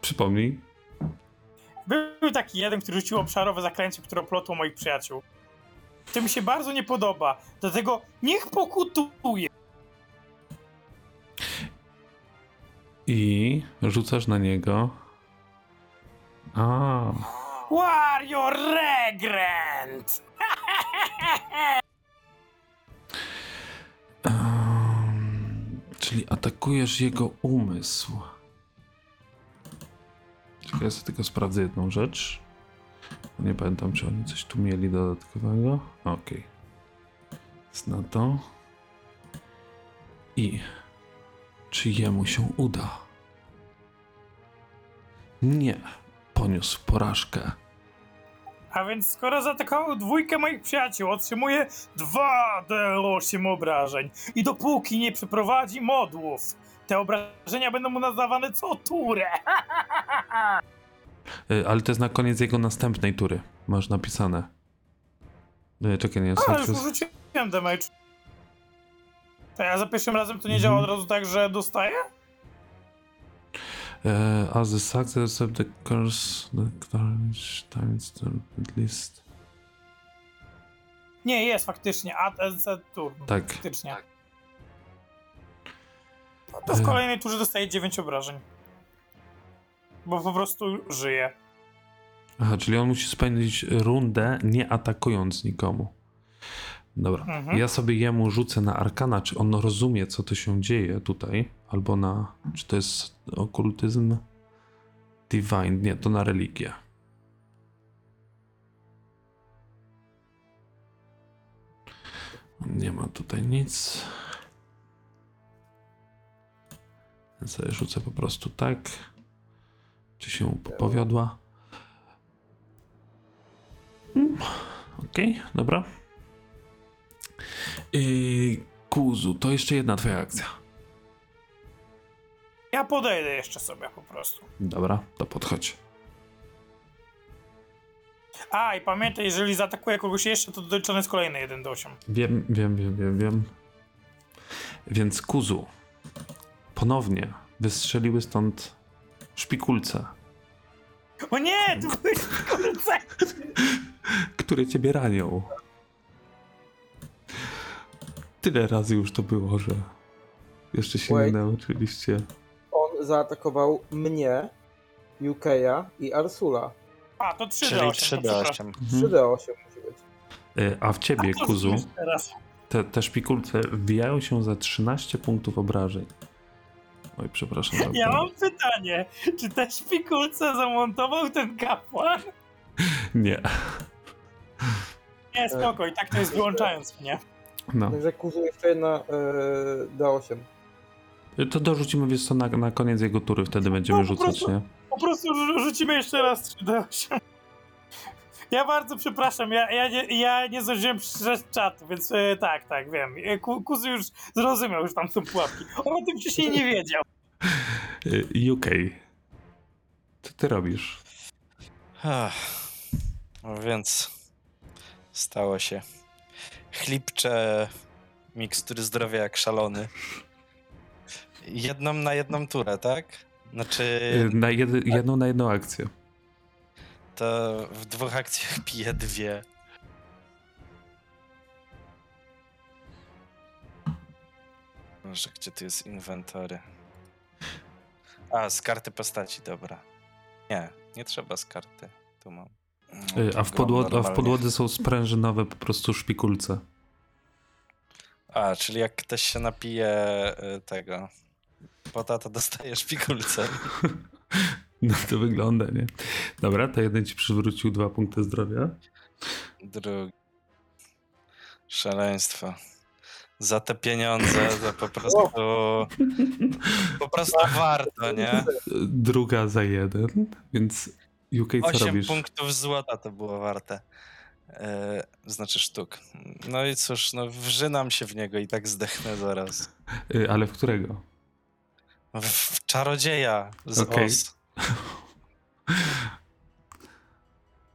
przypomnij. Był taki jeden, który rzucił obszarowe zaklęcie, które oplotło moich przyjaciół. To mi się bardzo nie podoba, dlatego niech pokutuje. I rzucasz na niego. A, Wario Regrant! czyli atakujesz jego umysł. Czekaj, ja sobie tylko sprawdzę jedną rzecz. Nie pamiętam, czy oni coś tu mieli dodatkowego. Okej. Jest na to. I czy jemu się uda? Nie. Poniósł porażkę. A więc skoro zaatakował dwójkę moich przyjaciół, otrzymuje 2d8 obrażeń. I dopóki nie przeprowadzi modłów, te obrażenia będą mu nadawane co turę. Y, Ale to jest na koniec jego następnej tury. Masz napisane. Y, Czekaj, nie, A, już success. urzuciłem damage. To ja za pierwszym razem to nie działa od razu tak, że dostaję? Uh, as the success of the curse, the courage times the least. Nie, jest faktycznie. A, set turn. Tak. Faktycznie. To w E. kolejnej turze dostaje 9 obrażeń. Bo po prostu żyje. Aha, czyli on musi spędzić rundę nie atakując nikomu. Dobra. Mhm. Ja sobie jemu rzucę na arkana, czy on rozumie, co to się dzieje tutaj, albo na. Czy to jest okultyzm? Divine. Nie, to na religię. Nie ma tutaj nic. Ja sobie rzucę po prostu tak. Czy się mu powiodła? Mm, Okej, dobra. Yy, Kuzu, to jeszcze jedna twoja akcja. Ja podejdę jeszcze sobie po prostu. Dobra, to podchodź. A, i pamiętaj, jeżeli zaatakuje kogoś jeszcze, to doliczony jest kolejny 1 do 8. Wiem, wiem, wiem, wiem, wiem. Więc Kuzu, ponownie wystrzeliły stąd szpikulce, O nie, tu byłeś kurce! które ciebie ranią. Tyle razy już to było, że jeszcze się nie Wait. nauczyliście. On zaatakował mnie, Yukeya i Arsula. A, to 3 Czyli do 8. 3D8. Mhm. 3D8 musi być. Yy, A w ciebie, Kuzu, Teraz. te, te szpikulce wbijają się za 13 punktów obrażeń. Oj, przepraszam. za Ja mam pytanie, czy te szpikulce zamontował ten kapłan? Nie. Nie, spoko, i tak to jest wyłączając mnie. No. Także kuzu jeszcze jedna e, D8. To dorzucimy wiesz co na, na koniec jego tury, wtedy będziemy No, po rzucać, prostu- nie? Po prostu rzu- rzucimy jeszcze raz 3D8. Ja bardzo przepraszam, ja, ja, nie, ja nie zdążyłem przeczytać czatu, więc e, tak, tak, wiem. E, Ku, Kuzu już zrozumiał, już tam są pułapki. On o tym wcześniej nie wiedział. UK. Co ty robisz? Ach, No więc stało się. Chlipcze mikstury zdrowia jak szalony. Jedną na jedną turę, tak? Znaczy, Y, Na jedy, jedną na jedną akcję. to w dwóch akcjach piję dwie. Może gdzie tu jest inwentory? A, z karty postaci, dobra. Nie, nie trzeba z karty. Tu mam. Y, A w, podło- a w podłodze są sprężynowe po prostu szpikulce. A, czyli jak ktoś się napije y, tego pota, to dostaje szpikulce. No to wygląda, nie? Dobra, to jeden ci przywrócił dwa punkty zdrowia. Drugi. Szaleństwo. Za te pieniądze, za po prostu. Po prostu warto, nie? Druga za jeden, więc UK co 8 robisz? punktów złota to było warte. E, znaczy sztuk. No i cóż, no wrzynam się w niego i tak zdechnę zaraz. Y, Ale w którego? W, w czarodzieja z Okej. Oz.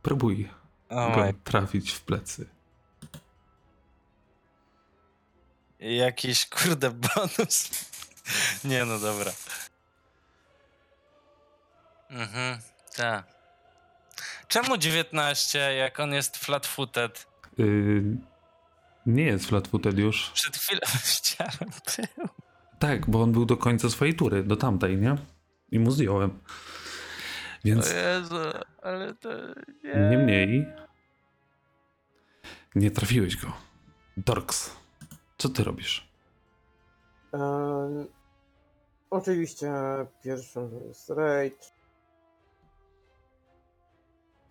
Próbuj Oh go my. trafić w plecy. Jakiś kurde bonus. Nie no dobra. Mhm, tak. Czemu 19, jak on jest flat-footed? Y, nie jest flat-footed już. Przed chwilą chciałem był. Tak, bo on był do końca swojej tury, do tamtej, nie? I mu zdjąłem. Więc O Jezu, ale to nie. niemniej nie trafiłeś go. Dorks, co ty robisz? Em, oczywiście pierwszym to jest rage.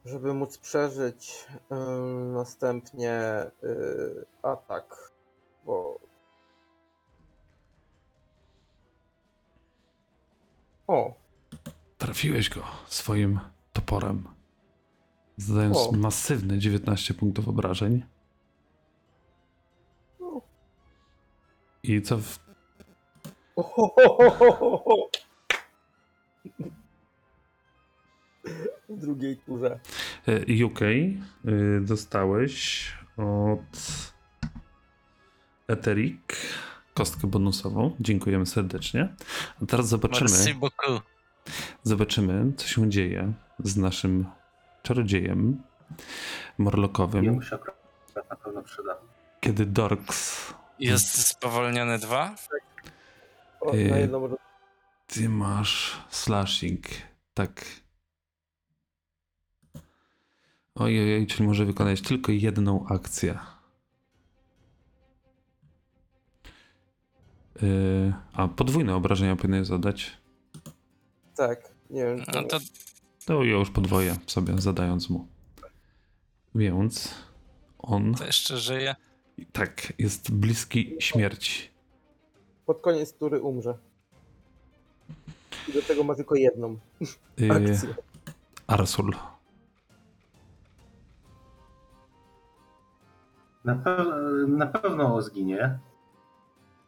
Żeby móc przeżyć, em, następnie y, atak, bo... O, Trafiłeś go swoim toporem, zadając O. masywne 19 punktów obrażeń. O. I co w... w drugiej turze. e, UK y, dostałeś od Eterik kostkę bonusową. Dziękujemy serdecznie. A teraz zobaczymy. Zobaczymy, co się dzieje z naszym czarodziejem morlokowym, Jemu się akurat na pewno przyda. kiedy Dorks, Jest spowolniony 2? O, Y, na jedną ro- ty masz slashing, tak. Ojej, czyli może wykonać tylko jedną akcję. Yy, a podwójne obrażenia powinien zadać. Tak, nie wiem. No to To ja już podwoję sobie, zadając mu. Więc on To jeszcze żyje. tak jest bliski śmierci. Pod koniec tury umrze. I do tego ma tylko jedną Yy, akcję. Arsul. Na, pe- na pewno zginie.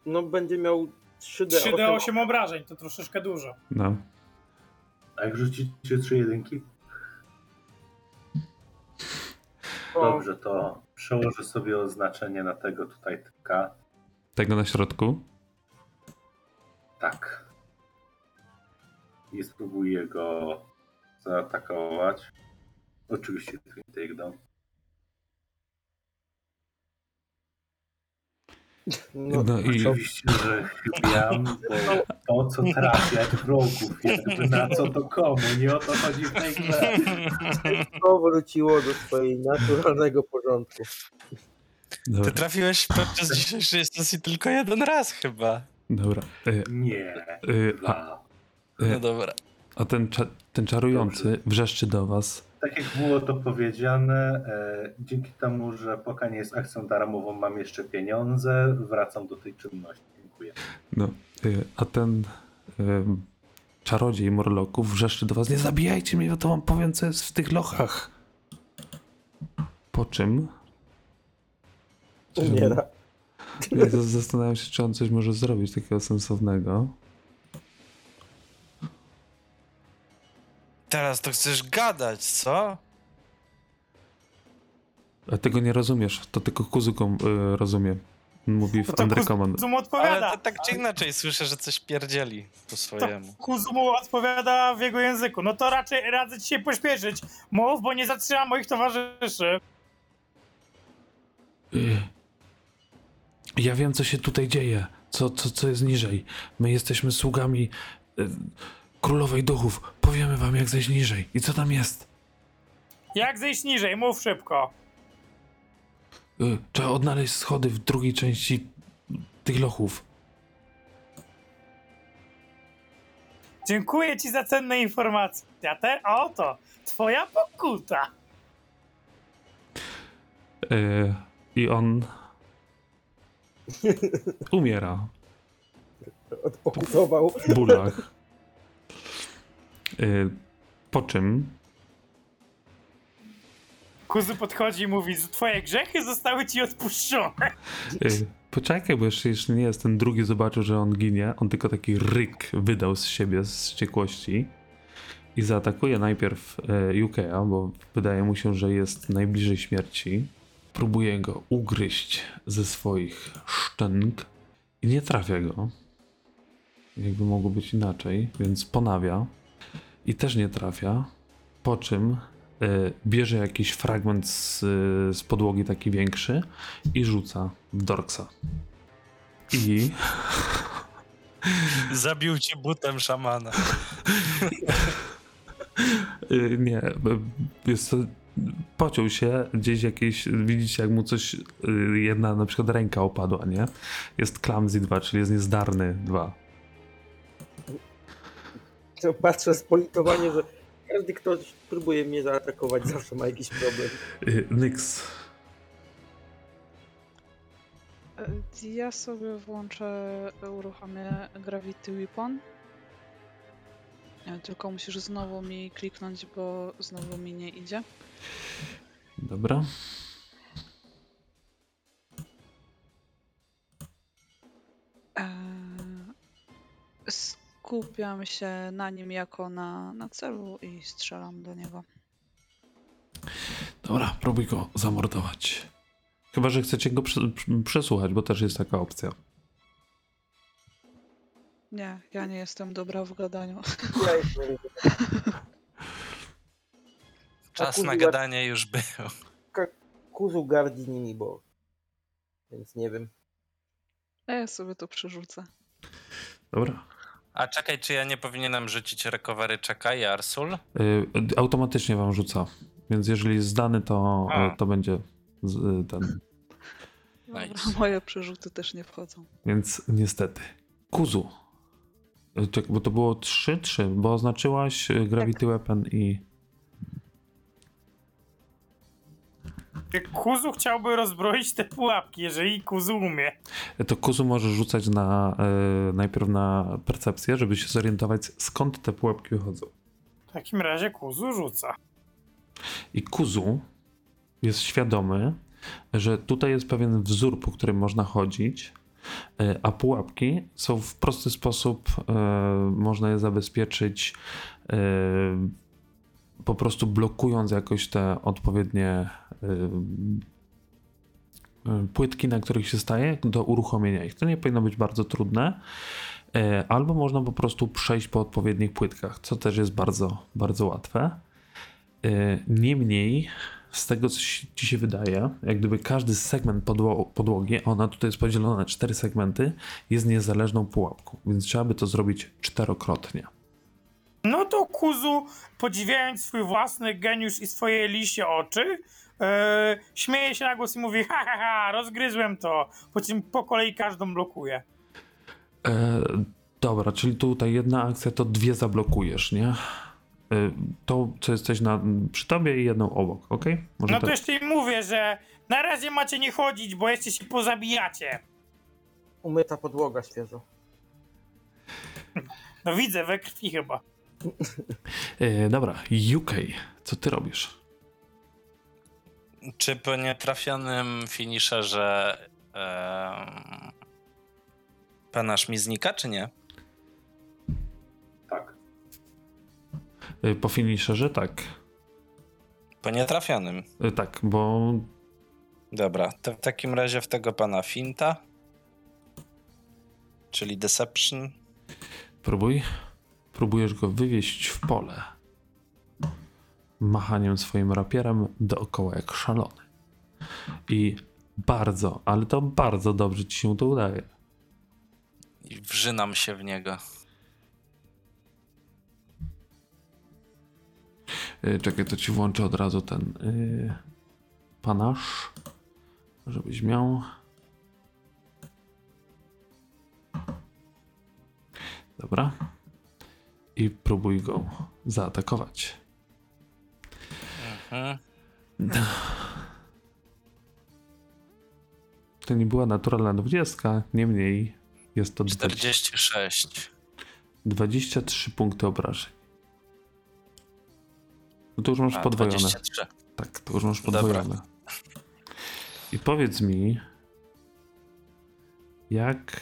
No będzie miał 3D. 3D8 obrażeń, to troszeczkę dużo. No. A jak rzucicie trzy jedynki? Dobrze, to przełożę sobie oznaczenie na tego tutaj tyka. Tego na środku. Tak. I spróbuję go zaatakować. Oczywiście Twin Takedown. No, No i Oczywiście, że chybiam, bo to co trafiać wrogów, jakby na co to komu, nie o to chodzi w tej grze. to wróciło do swojej naturalnego porządku. dobra, Ty trafiłeś podczas dzisiejszej sesji tylko jeden raz chyba. dobra. Y, Nie. y, a, y, No dobra. a ten, cza, ten czarujący wrzeszczy do was. Tak jak było to powiedziane, e, dzięki temu, że pokań jest akcją darmową, mam jeszcze pieniądze, wracam do tej czynności. Dziękuję. No, y, a ten y, czarodziej morloków wrzeszczy do was. Nie zabijajcie mnie, bo to wam powiem, co jest w tych lochach. Po czym Umiera. Ja zastanawiam się, czy on coś może zrobić takiego sensownego. Teraz to chcesz gadać, co? A tego nie rozumiesz, to tylko Kuzuką y, rozumie. Mówi w Thunder Command. Kuzumu Ale odpowiada. to tak czy inaczej słyszę, że coś pierdzieli po swojemu. Kuzumu odpowiada w jego języku. No to raczej radzę ci się pośpieszyć. Mów, bo nie zatrzymam moich towarzyszy. Y, Ja wiem, co się tutaj dzieje. Co, co, co jest niżej. My jesteśmy sługami y, królowej duchów. Powiemy wam, jak zejść niżej. I co tam jest? Jak zejść niżej? Mów szybko. Y, Trzeba odnaleźć schody w drugiej części tych lochów. Dziękuję ci za cenne informacje. A te, a oto, twoja pokuta. Y, I on umiera Odpokutował. w bólach. Y, Po czym Kuzu podchodzi i mówi, twoje grzechy zostały ci odpuszczone. y, poczekaj, bo jeszcze, jeszcze nie jest ten drugi zobaczył, że on ginie. On tylko taki ryk wydał z siebie z wściekłości i zaatakuje najpierw y, Yuke'a, bo wydaje mu się, że jest najbliżej śmierci. Próbuje go ugryźć ze swoich szczęk i nie trafia go. Jakby mogło być inaczej, więc ponawia i też nie trafia. Po czym y, bierze jakiś fragment z, y, z podłogi, taki większy, i rzuca w Dorksa. I Zabił cię butem szamana. y, nie, y, jest to, pociął się gdzieś jakieś, widzicie jak mu coś, y, jedna na przykład ręka opadła, nie? Jest clumsy 2, czyli jest niezdarny 2. To patrzę z politowaniem, że każdy ktoś próbuje mnie zaatakować, zawsze ma jakiś problem. Y, Nyx, E, Ja sobie włączę, uruchomię Gravity Weapon. Tylko musisz znowu mi kliknąć, bo znowu mi nie idzie. dobra. Eee, Skupiam się na nim jako na, na celu i strzelam do niego. Dobra, próbuj go zamordować. Chyba, że chcecie go prze- przesłuchać, bo też jest taka opcja. Nie, ja nie jestem dobra w gadaniu. Ja Czas na gadanie już był. Kuzu gardzi nimi, bo... Więc nie wiem. A ja sobie to przerzucę. Dobra. A czekaj, czy ja nie powinienem rzucić recovery checka i Arsul? Y, automatycznie wam rzuca. Więc jeżeli jest zdany, to, A. y, to będzie z, y, ten. Dobra, Nice. moje przerzuty też nie wchodzą. Więc niestety. Kuzu. Y, Czekaj, bo to było 3-3, bo oznaczyłaś y, Gravity Weapon i. Kuzu chciałby rozbroić te pułapki, jeżeli Kuzu umie. To Kuzu może rzucać na, y, najpierw na percepcję, żeby się zorientować skąd te pułapki wychodzą. W takim razie Kuzu rzuca. I Kuzu jest świadomy, że tutaj jest pewien wzór, po którym można chodzić, e, a pułapki są w prosty sposób, e, można je zabezpieczyć po prostu blokując jakoś te odpowiednie płytki, na których się staje, do uruchomienia ich. To nie powinno być bardzo trudne. E, Albo można po prostu przejść po odpowiednich płytkach, co też jest bardzo, bardzo łatwe. E, Niemniej, z tego co ci się wydaje, jak gdyby każdy segment podło- podłogi, ona tutaj jest podzielona na cztery segmenty, jest niezależną pułapką, więc trzeba by to zrobić czterokrotnie. No to Kuzu, podziwiając swój własny geniusz i swoje liście oczy, e, śmieje się na głos i mówi ha ha ha, rozgryzłem to, po czym po kolei każdą blokuje. E, dobra, czyli tutaj jedna akcja to dwie zablokujesz, nie? E, to, co jesteś na, przy tobie i jedną obok, ok? Może No to tak? jeszcze im mówię, że na razie macie nie chodzić, bo jeszcze się pozabijacie. Umyta podłoga świeżo. No widzę, we krwi chyba. E, dobra, UK, co ty robisz? Czy po nietrafionym finisherze em, panasz mi znika, czy nie? Tak. E, po finisherze tak. Po nietrafionym. E, tak, bo Dobra, to w takim razie w tego pana finta, czyli deception. Próbuj. Próbujesz go wywieźć w pole. Machaniem swoim rapierem dookoła jak szalony. I bardzo, ale to bardzo dobrze ci się to udaje. i wrzynam się w niego. Y, Czekaj, to ci włączę od razu ten y, panasz, żebyś miał. Dobra. I próbuj go zaatakować. Mhm. To nie była naturalna 20, niemniej jest to 20, 46. 23 punkty obrażeń. No to już masz A, podwojone. 23. Tak, to już masz Dobra. podwojone. I powiedz mi, jak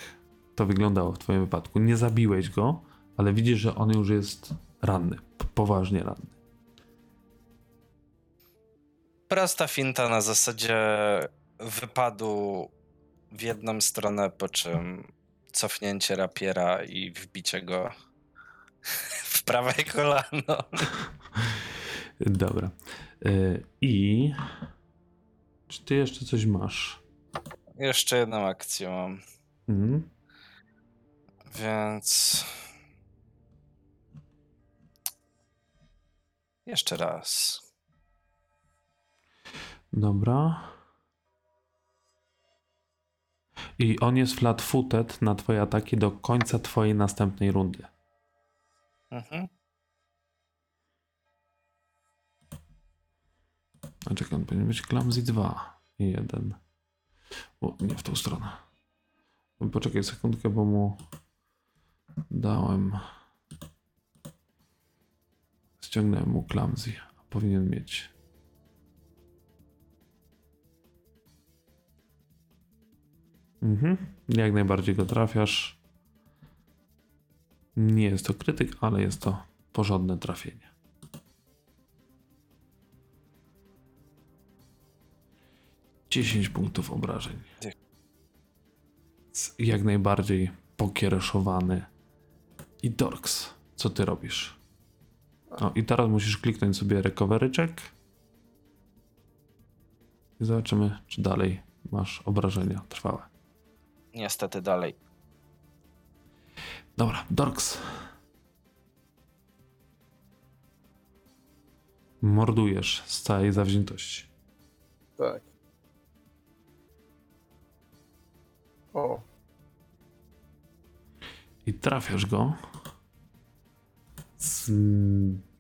to wyglądało w twoim wypadku? Nie zabiłeś go, ale widzisz, że on już jest ranny, poważnie ranny. Prosta finta na zasadzie wypadu w jedną stronę, po czym cofnięcie rapiera i wbicie go w prawe kolano. Dobra. Y, I czy ty jeszcze coś masz? Jeszcze jedną akcję mam, Mhm. więc... Jeszcze raz. Dobra. I on jest flat-footed na twoje ataki do końca twojej następnej rundy. Mhm. A czekaj, on powinien być Clumsy 2 i 1. O, nie w tą stronę. Poczekaj sekundkę, bo mu dałem. Ściągnąłem mu Clumsy. Powinien mieć. Mhm. Jak najbardziej go trafiasz. Nie jest to krytyk, ale jest to porządne trafienie. Dziesięć punktów obrażeń. Jak najbardziej pokiereszowany. I Dorks, co ty robisz? O, i teraz musisz kliknąć sobie recovery check. I zobaczymy, czy dalej masz obrażenia trwałe. Niestety dalej. Dobra, Dorks. Mordujesz z całej zawziętości. Tak. O, I trafiasz go. Z,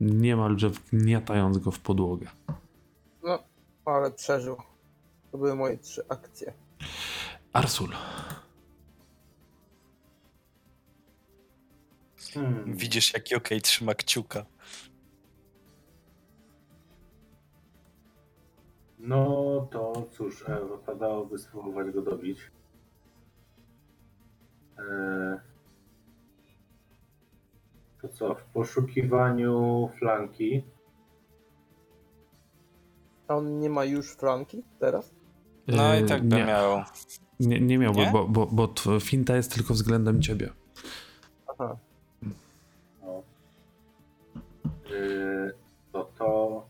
niemalże wgniatając go w podłogę. no, ale przeżył. To były moje trzy akcje. Arsul. Hmm. Widzisz, jak Jokej trzyma kciuka. No to cóż, e, wypadałoby spróbować go dobić. E, to co, w poszukiwaniu flanki A on nie ma już flanki teraz? No i tak by nie, miał. Nie, nie miał, Nie? bo, bo, bo tw- finta jest tylko względem ciebie. Aha. No. Yy, to to.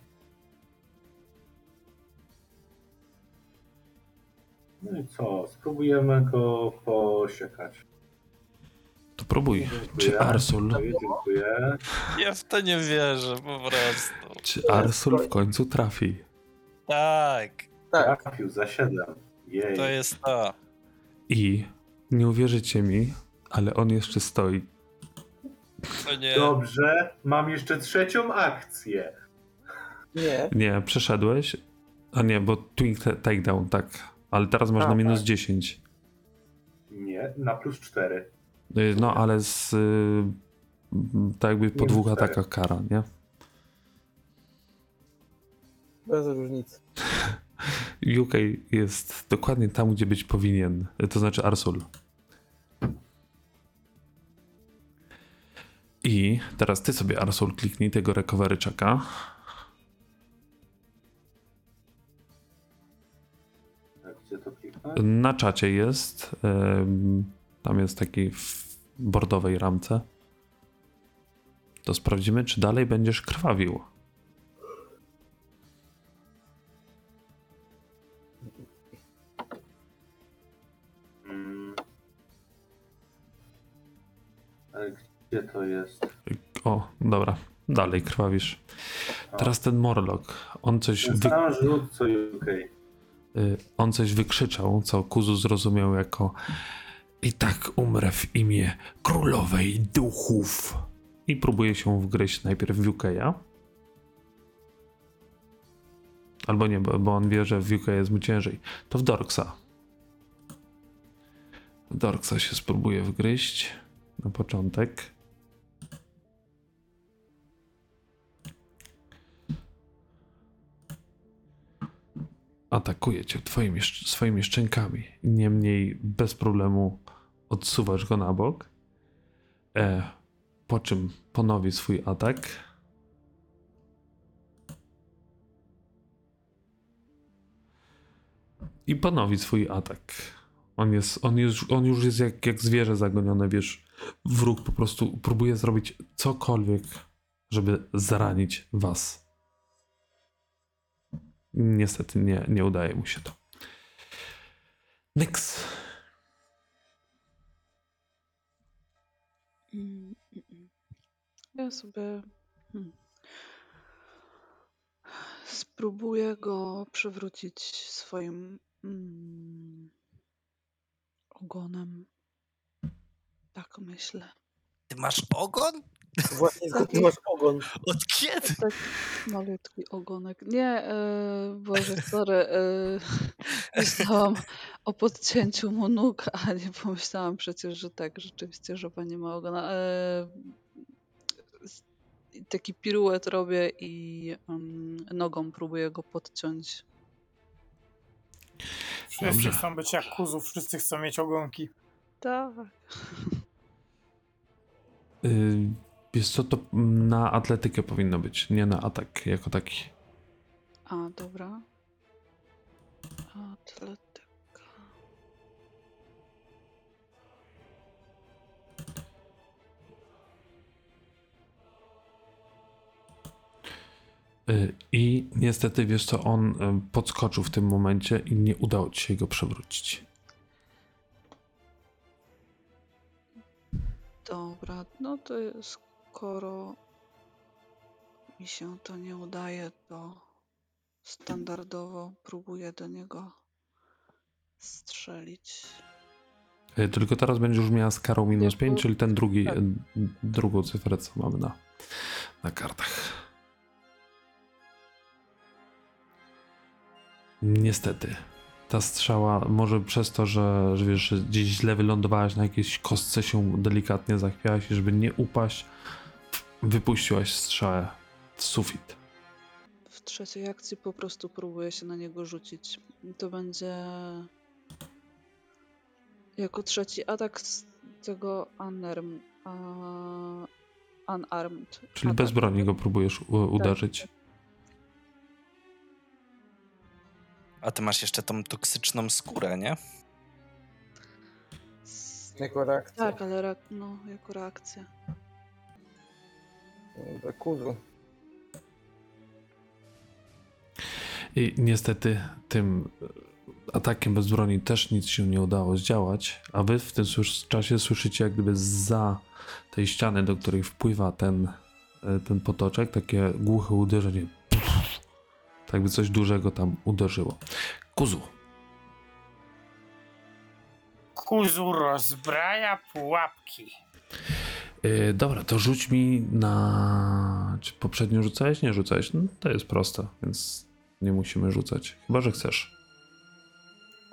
No i co? Spróbujemy go posiekać. To próbuj. Dziękuję. Czy Arsul, Dziękuję, dziękuję. Ja w to nie wierzę, po prostu. czy Arsul w końcu trafi? Tak, Tak, Trafił za 7. Jej. to jest to. I nie uwierzycie mi, ale on jeszcze stoi. To nie. Dobrze, mam jeszcze trzecią akcję. nie. Nie, przeszedłeś. A nie, bo Twink ta- takedown, tak. Ale teraz masz A, na minus tak. 10. Nie, na plus 4. Y, No, ale z. y, Tak jakby po Minus dwóch cztery. atakach kara, nie? Bez różnicy. UK jest dokładnie tam, gdzie być powinien. To znaczy Arsul. I teraz ty sobie, Arsul, kliknij tego recovery checka. Tak? Na czacie jest. Tam jest taki w bordowej ramce. To sprawdzimy, czy dalej będziesz krwawił. Gdzie to jest? O, dobra, dalej krwawisz. Teraz ten Morlock, on coś, wy, sam rzut co UK. y, on coś wykrzyczał, co Kuzu zrozumiał jako i tak umrę w imię królowej duchów. I próbuje się wgryźć najpierw w UK'a. Albo nie, bo, bo on wie, że w UK jest mu ciężej. To w Dorksa. W Dorksa się spróbuje wgryźć na początek. Atakuje cię twoimi, swoimi szczękami. Niemniej bez problemu odsuwasz go na bok. E, po czym ponowi swój atak. I ponowi swój atak. On, jest, on, jest, on już jest jak, jak zwierzę zagonione, wiesz. Wróg po prostu próbuje zrobić cokolwiek, żeby zranić was. Niestety nie, nie udaje mu się to. Nyx. Ja sobie hmm. spróbuję go przywrócić swoim mm, ogonem. Tak myślę. Ty masz ogon? Właśnie masz ogon? Od kiedy? Tak malutki ogonek. Nie, e, Boże, sorry. E, myślałam o podcięciu mu nóg, a nie pomyślałam przecież, że tak, rzeczywiście, że pani ma ogona. E, taki piruet robię i em, nogą próbuję go podciąć. Wszyscy Dobrze. chcą być jak kuzów, wszyscy chcą mieć ogonki. Tak. Wiesz co, to na atletykę powinno być, nie na atak jako taki. A, dobra. Atletyka. Yy, I niestety, wiesz co, on yy, podskoczył w tym momencie i nie udało ci się go przewrócić. Dobra, no to skoro mi się to nie udaje, to standardowo próbuję do niego strzelić. Yy, tylko teraz będziesz już miała z karą minus Wiesz, 5, bo- czyli ten drugi, tak. yy, drugą cyfrę, co mamy na, na kartach. Niestety. Ta strzała, może przez to, że, że wiesz, że gdzieś źle wylądowałaś na jakiejś kostce, się delikatnie zachwiałaś żeby nie upaść, wypuściłaś strzałę w sufit. W trzeciej akcji po prostu próbuję się na niego rzucić. To będzie jako trzeci atak z tego unarmed. A... Unarmed. Czyli atak. bez broni go próbujesz u- uderzyć. A ty masz jeszcze tą toksyczną skórę, nie? Jako reakcja. Tak, ale reak- no, jako reakcja. Dobra, Kuzu. I niestety tym atakiem bez broni też nic się nie udało zdziałać, a wy w tym czasie słyszycie jak gdyby za tej ściany, do której wpływa ten, e, ten potoczek, takie głuche uderzenie. Tak jakby coś dużego tam uderzyło. Kuzu, Kuzu rozbraja pułapki. Yy, dobra, to rzuć mi na. Czy poprzednio rzucałeś? Nie rzucałeś. No, to jest proste, więc nie musimy rzucać. Chyba, że chcesz.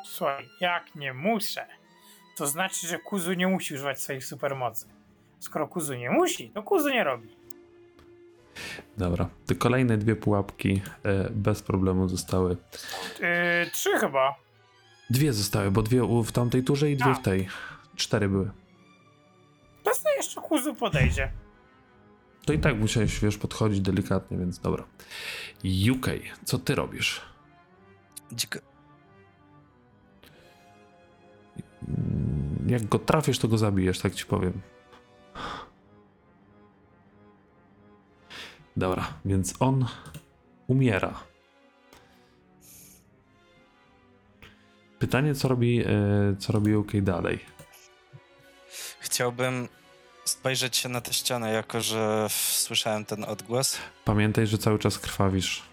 Słuchaj, jak nie muszę, to znaczy, że Kuzu nie musi używać swoich supermocy. Skoro Kuzu nie musi, to Kuzu nie robi. Dobra. Te kolejne dwie pułapki e, bez problemu zostały. Yy, trzy chyba. Dwie zostały, bo dwie w tamtej turze i dwie A. w tej. Cztery były. To sobie jeszcze Kuzu podejdzie. To i tak musiałeś, wiesz, podchodzić delikatnie, więc dobra. UK, co ty robisz? Dziko... Mm, Jak go trafisz, to go zabijesz, tak ci powiem. Dobra, więc on umiera. Pytanie, co robi, e, co robi UK dalej? Chciałbym spojrzeć się na tę ścianę, jako że słyszałem ten odgłos. Pamiętaj, że cały czas krwawisz.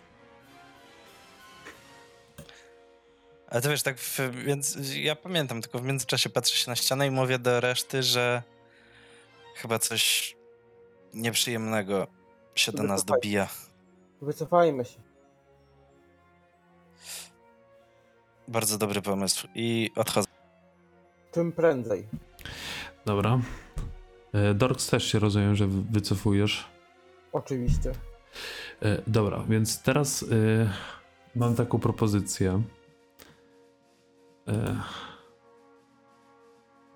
Ale to wiesz, tak, w, więc ja pamiętam, tylko w międzyczasie patrzę się na ścianę i mówię do reszty, że chyba coś nieprzyjemnego się do nas Wycofaj. dobija. Wycofajmy się. Bardzo dobry pomysł. I odchodzę. Czym prędzej. Dobra. E, Dorks też się rozumiem, że wy- wycofujesz. Oczywiście. E, Dobra, więc teraz e, mam taką propozycję. E,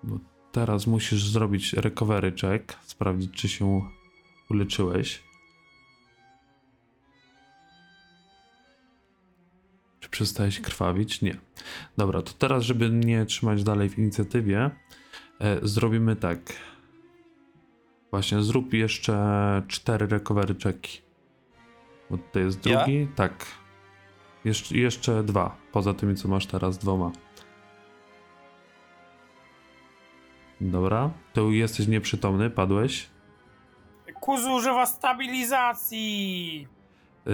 Bo teraz musisz zrobić recovery check, sprawdzić, czy się uleczyłeś. Czy przestałeś krwawić? Nie. Dobra, to teraz, żeby nie trzymać dalej w inicjatywie, zrobimy tak. Właśnie, zrób jeszcze cztery recovery checki. Bo tutaj jest Ja? drugi. Tak. Jeszcze, jeszcze dwa. Poza tymi, co masz teraz, dwoma. Dobra. To jesteś nieprzytomny, padłeś. Kuzu używa stabilizacji. Yy,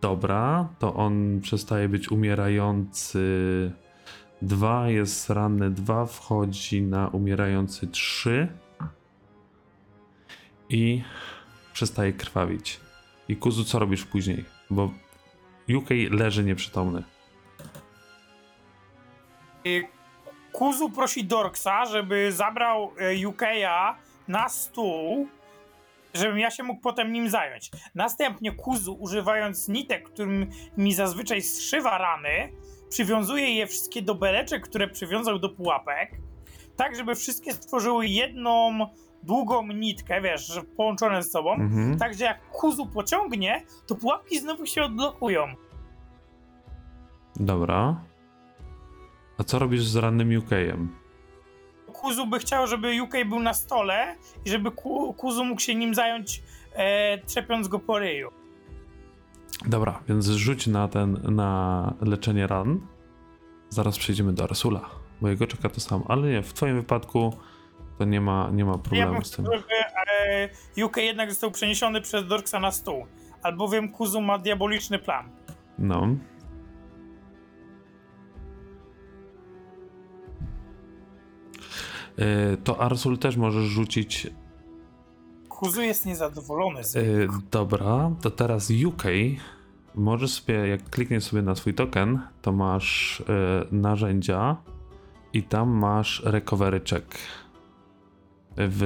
dobra, to on przestaje być umierający. Dwa, jest ranny dwa, wchodzi na umierający trzy i przestaje krwawić. I Kuzu, co robisz później? Bo UK leży nieprzytomny. Kuzu prosi Dorksa, żeby zabrał y, UK'a na stół, żebym ja się mógł potem nim zająć. Następnie Kuzu, używając nitek, którym mi zazwyczaj zszywa rany, przywiązuje je wszystkie do beleczek, które przywiązał do pułapek, tak żeby wszystkie stworzyły jedną długą nitkę, wiesz, połączone ze sobą. Mhm. Tak, że jak Kuzu pociągnie, to pułapki znowu się odblokują. Dobra. A co robisz z rannym UK'em? Kuzu by chciał, żeby UK był na stole i żeby Ku- Kuzu mógł się nim zająć, e, trzepiąc go po ryju. Dobra, więc rzuć na ten, na leczenie ran. Zaraz przejdziemy do Arsula, bo jego czeka to samo. Ale nie, w twoim wypadku to nie ma, nie ma Ja problemu z tym. żeby UK jednak został przeniesiony przez Dorksa na stół, albowiem Kuzu ma diaboliczny plan. No. Y, To Arsul też możesz rzucić. Kuzu jest niezadowolony z Y, Dobra, to teraz UK. Możesz sobie, jak klikniesz sobie na swój token, to masz y, narzędzia i tam masz recovery check w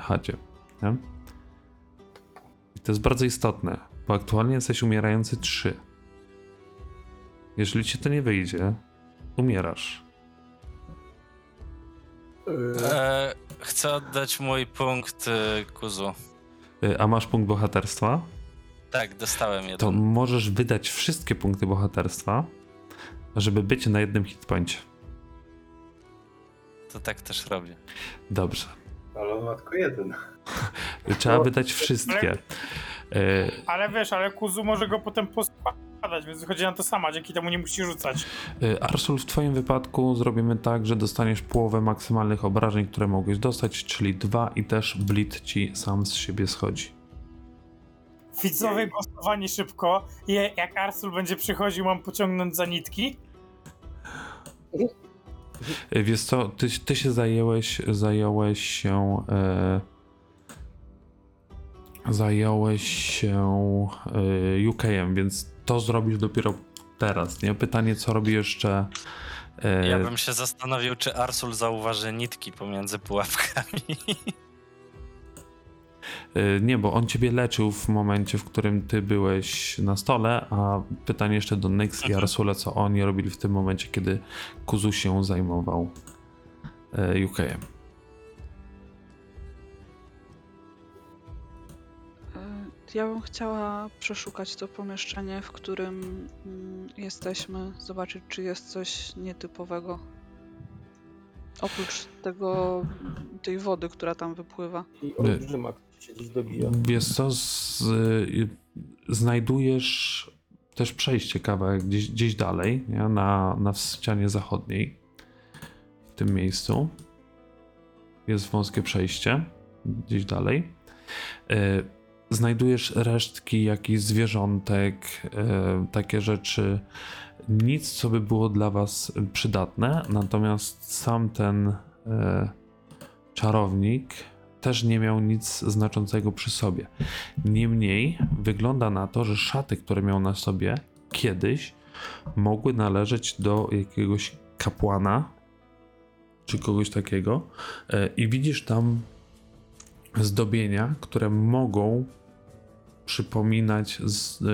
chacie. Nie? I to jest bardzo istotne, bo aktualnie jesteś umierający 3. Jeżeli ci to nie wyjdzie, umierasz. Yy, E, chcę oddać mój punkt e, Kuzu. Y, A masz punkt bohaterstwa, Tak, dostałem jeden. to możesz wydać wszystkie punkty bohaterstwa, żeby być na jednym hitpoincie. To tak też robię. Dobrze. Ale on ma tylko jeden. Trzeba wydać wszystkie. Y, Ale wiesz, ale Kuzu może go potem więc wychodzi na to sama, dzięki temu nie musi rzucać. y, Arsul, w twoim wypadku zrobimy tak, że dostaniesz połowę maksymalnych obrażeń, które mogłeś dostać, czyli dwa i też bleed ci sam z siebie schodzi. Widzowie głosowanie szybko. Je, jak Arsul będzie przychodził, mam pociągnąć za nitki. Y, Wiesz co, ty, ty się zajęłeś, zająłeś się... E, zająłeś się e, UK-em, więc to zrobisz dopiero teraz, nie? Pytanie, co robi jeszcze... E, Ja bym się zastanowił, czy Arsul zauważy nitki pomiędzy pułapkami. e, nie, bo on ciebie leczył w momencie, w którym ty byłeś na stole, a pytanie jeszcze do Nyx i Mhm. Arsula, co oni robili w tym momencie, kiedy Kuzu się zajmował e, UK-em. Ja bym chciała przeszukać to pomieszczenie, w którym mm, jesteśmy, zobaczyć, czy jest coś nietypowego. Oprócz tego, tej wody, która tam wypływa. I olbrzyma, który się gdzieś dobija. Wiesz co, z, y, znajdujesz też przejście kawałek gdzieś, gdzieś dalej, nie? Na, na ścianie zachodniej, w tym miejscu. Jest wąskie przejście. gdzieś dalej. E, Znajdujesz resztki jakichś zwierzątek, e, takie rzeczy. Nic, co by było dla was przydatne, natomiast sam ten e, czarownik też nie miał nic znaczącego przy sobie. Niemniej wygląda na to, że szaty, które miał na sobie kiedyś, mogły należeć do jakiegoś kapłana czy kogoś takiego. E, I widzisz tam zdobienia, które mogą przypominać z, e,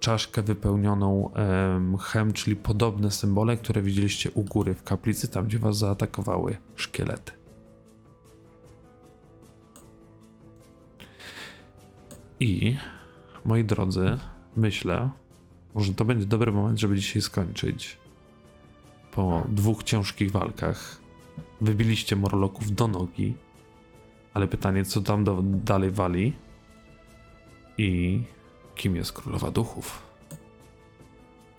czaszkę wypełnioną e, mchem, czyli podobne symbole, które widzieliście u góry w kaplicy, tam gdzie was zaatakowały szkielety. I moi drodzy, myślę, że to będzie dobry moment, żeby dzisiaj skończyć. Po dwóch ciężkich walkach wybiliście morloków do nogi, ale pytanie, co tam do, dalej wali i kim jest królowa duchów?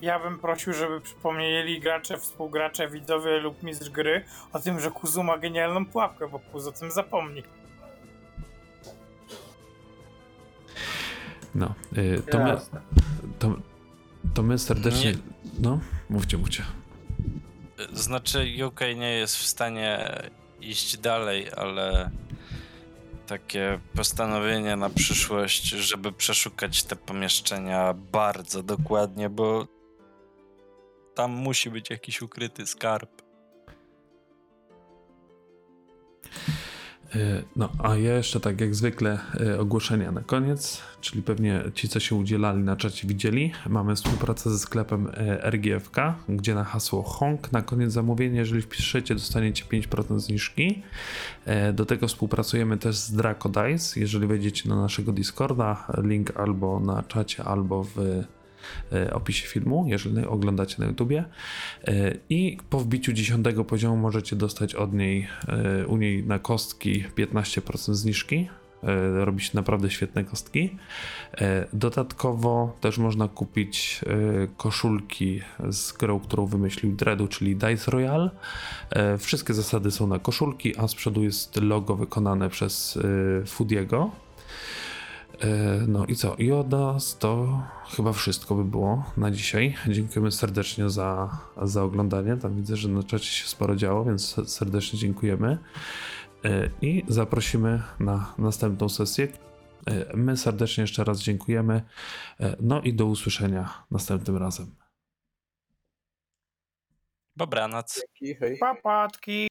Ja bym prosił, żeby przypomnieli gracze, współgracze, widzowie lub mistrz gry o tym, że Kuzu ma genialną pułapkę, bo Kuzu o tym zapomni. No, y, to, my, to, to my serdecznie. Nie. No, mówcie, mówcie. Znaczy, UK nie jest w stanie iść dalej, ale takie postanowienie na przyszłość, żeby przeszukać te pomieszczenia bardzo dokładnie, bo tam musi być jakiś ukryty skarb. Y, No, a ja jeszcze tak jak zwykle y, ogłoszenia na koniec, czyli pewnie ci, co się udzielali na czacie widzieli. Mamy współpracę ze sklepem y, RGFK, gdzie na hasło HONK na koniec zamówienia, jeżeli wpiszecie, dostaniecie 5% zniżki. E, Do tego współpracujemy też z Draco Dice. Jeżeli wejdziecie na naszego Discorda, link albo na czacie, albo w e, opisie filmu, jeżeli oglądacie na YouTubie. E, I po wbiciu 10 poziomu możecie dostać od niej, e, u niej na kostki 15% zniżki. E, Robi się naprawdę świetne kostki. E, Dodatkowo też można kupić e, koszulki z grą, którą wymyślił Dredu, czyli Dice Royale. E, Wszystkie zasady są na koszulki, a z przodu jest logo wykonane przez e, Foodiego. E, No i co? I od nas to chyba wszystko by było na dzisiaj. Dziękujemy serdecznie za, za oglądanie. Tam widzę, że na czacie się sporo działo, więc serdecznie dziękujemy. E, I zaprosimy na następną sesję. E, My serdecznie jeszcze raz dziękujemy. No i do usłyszenia następnym razem. Dobranoc. Dzięki, hej. Papatki!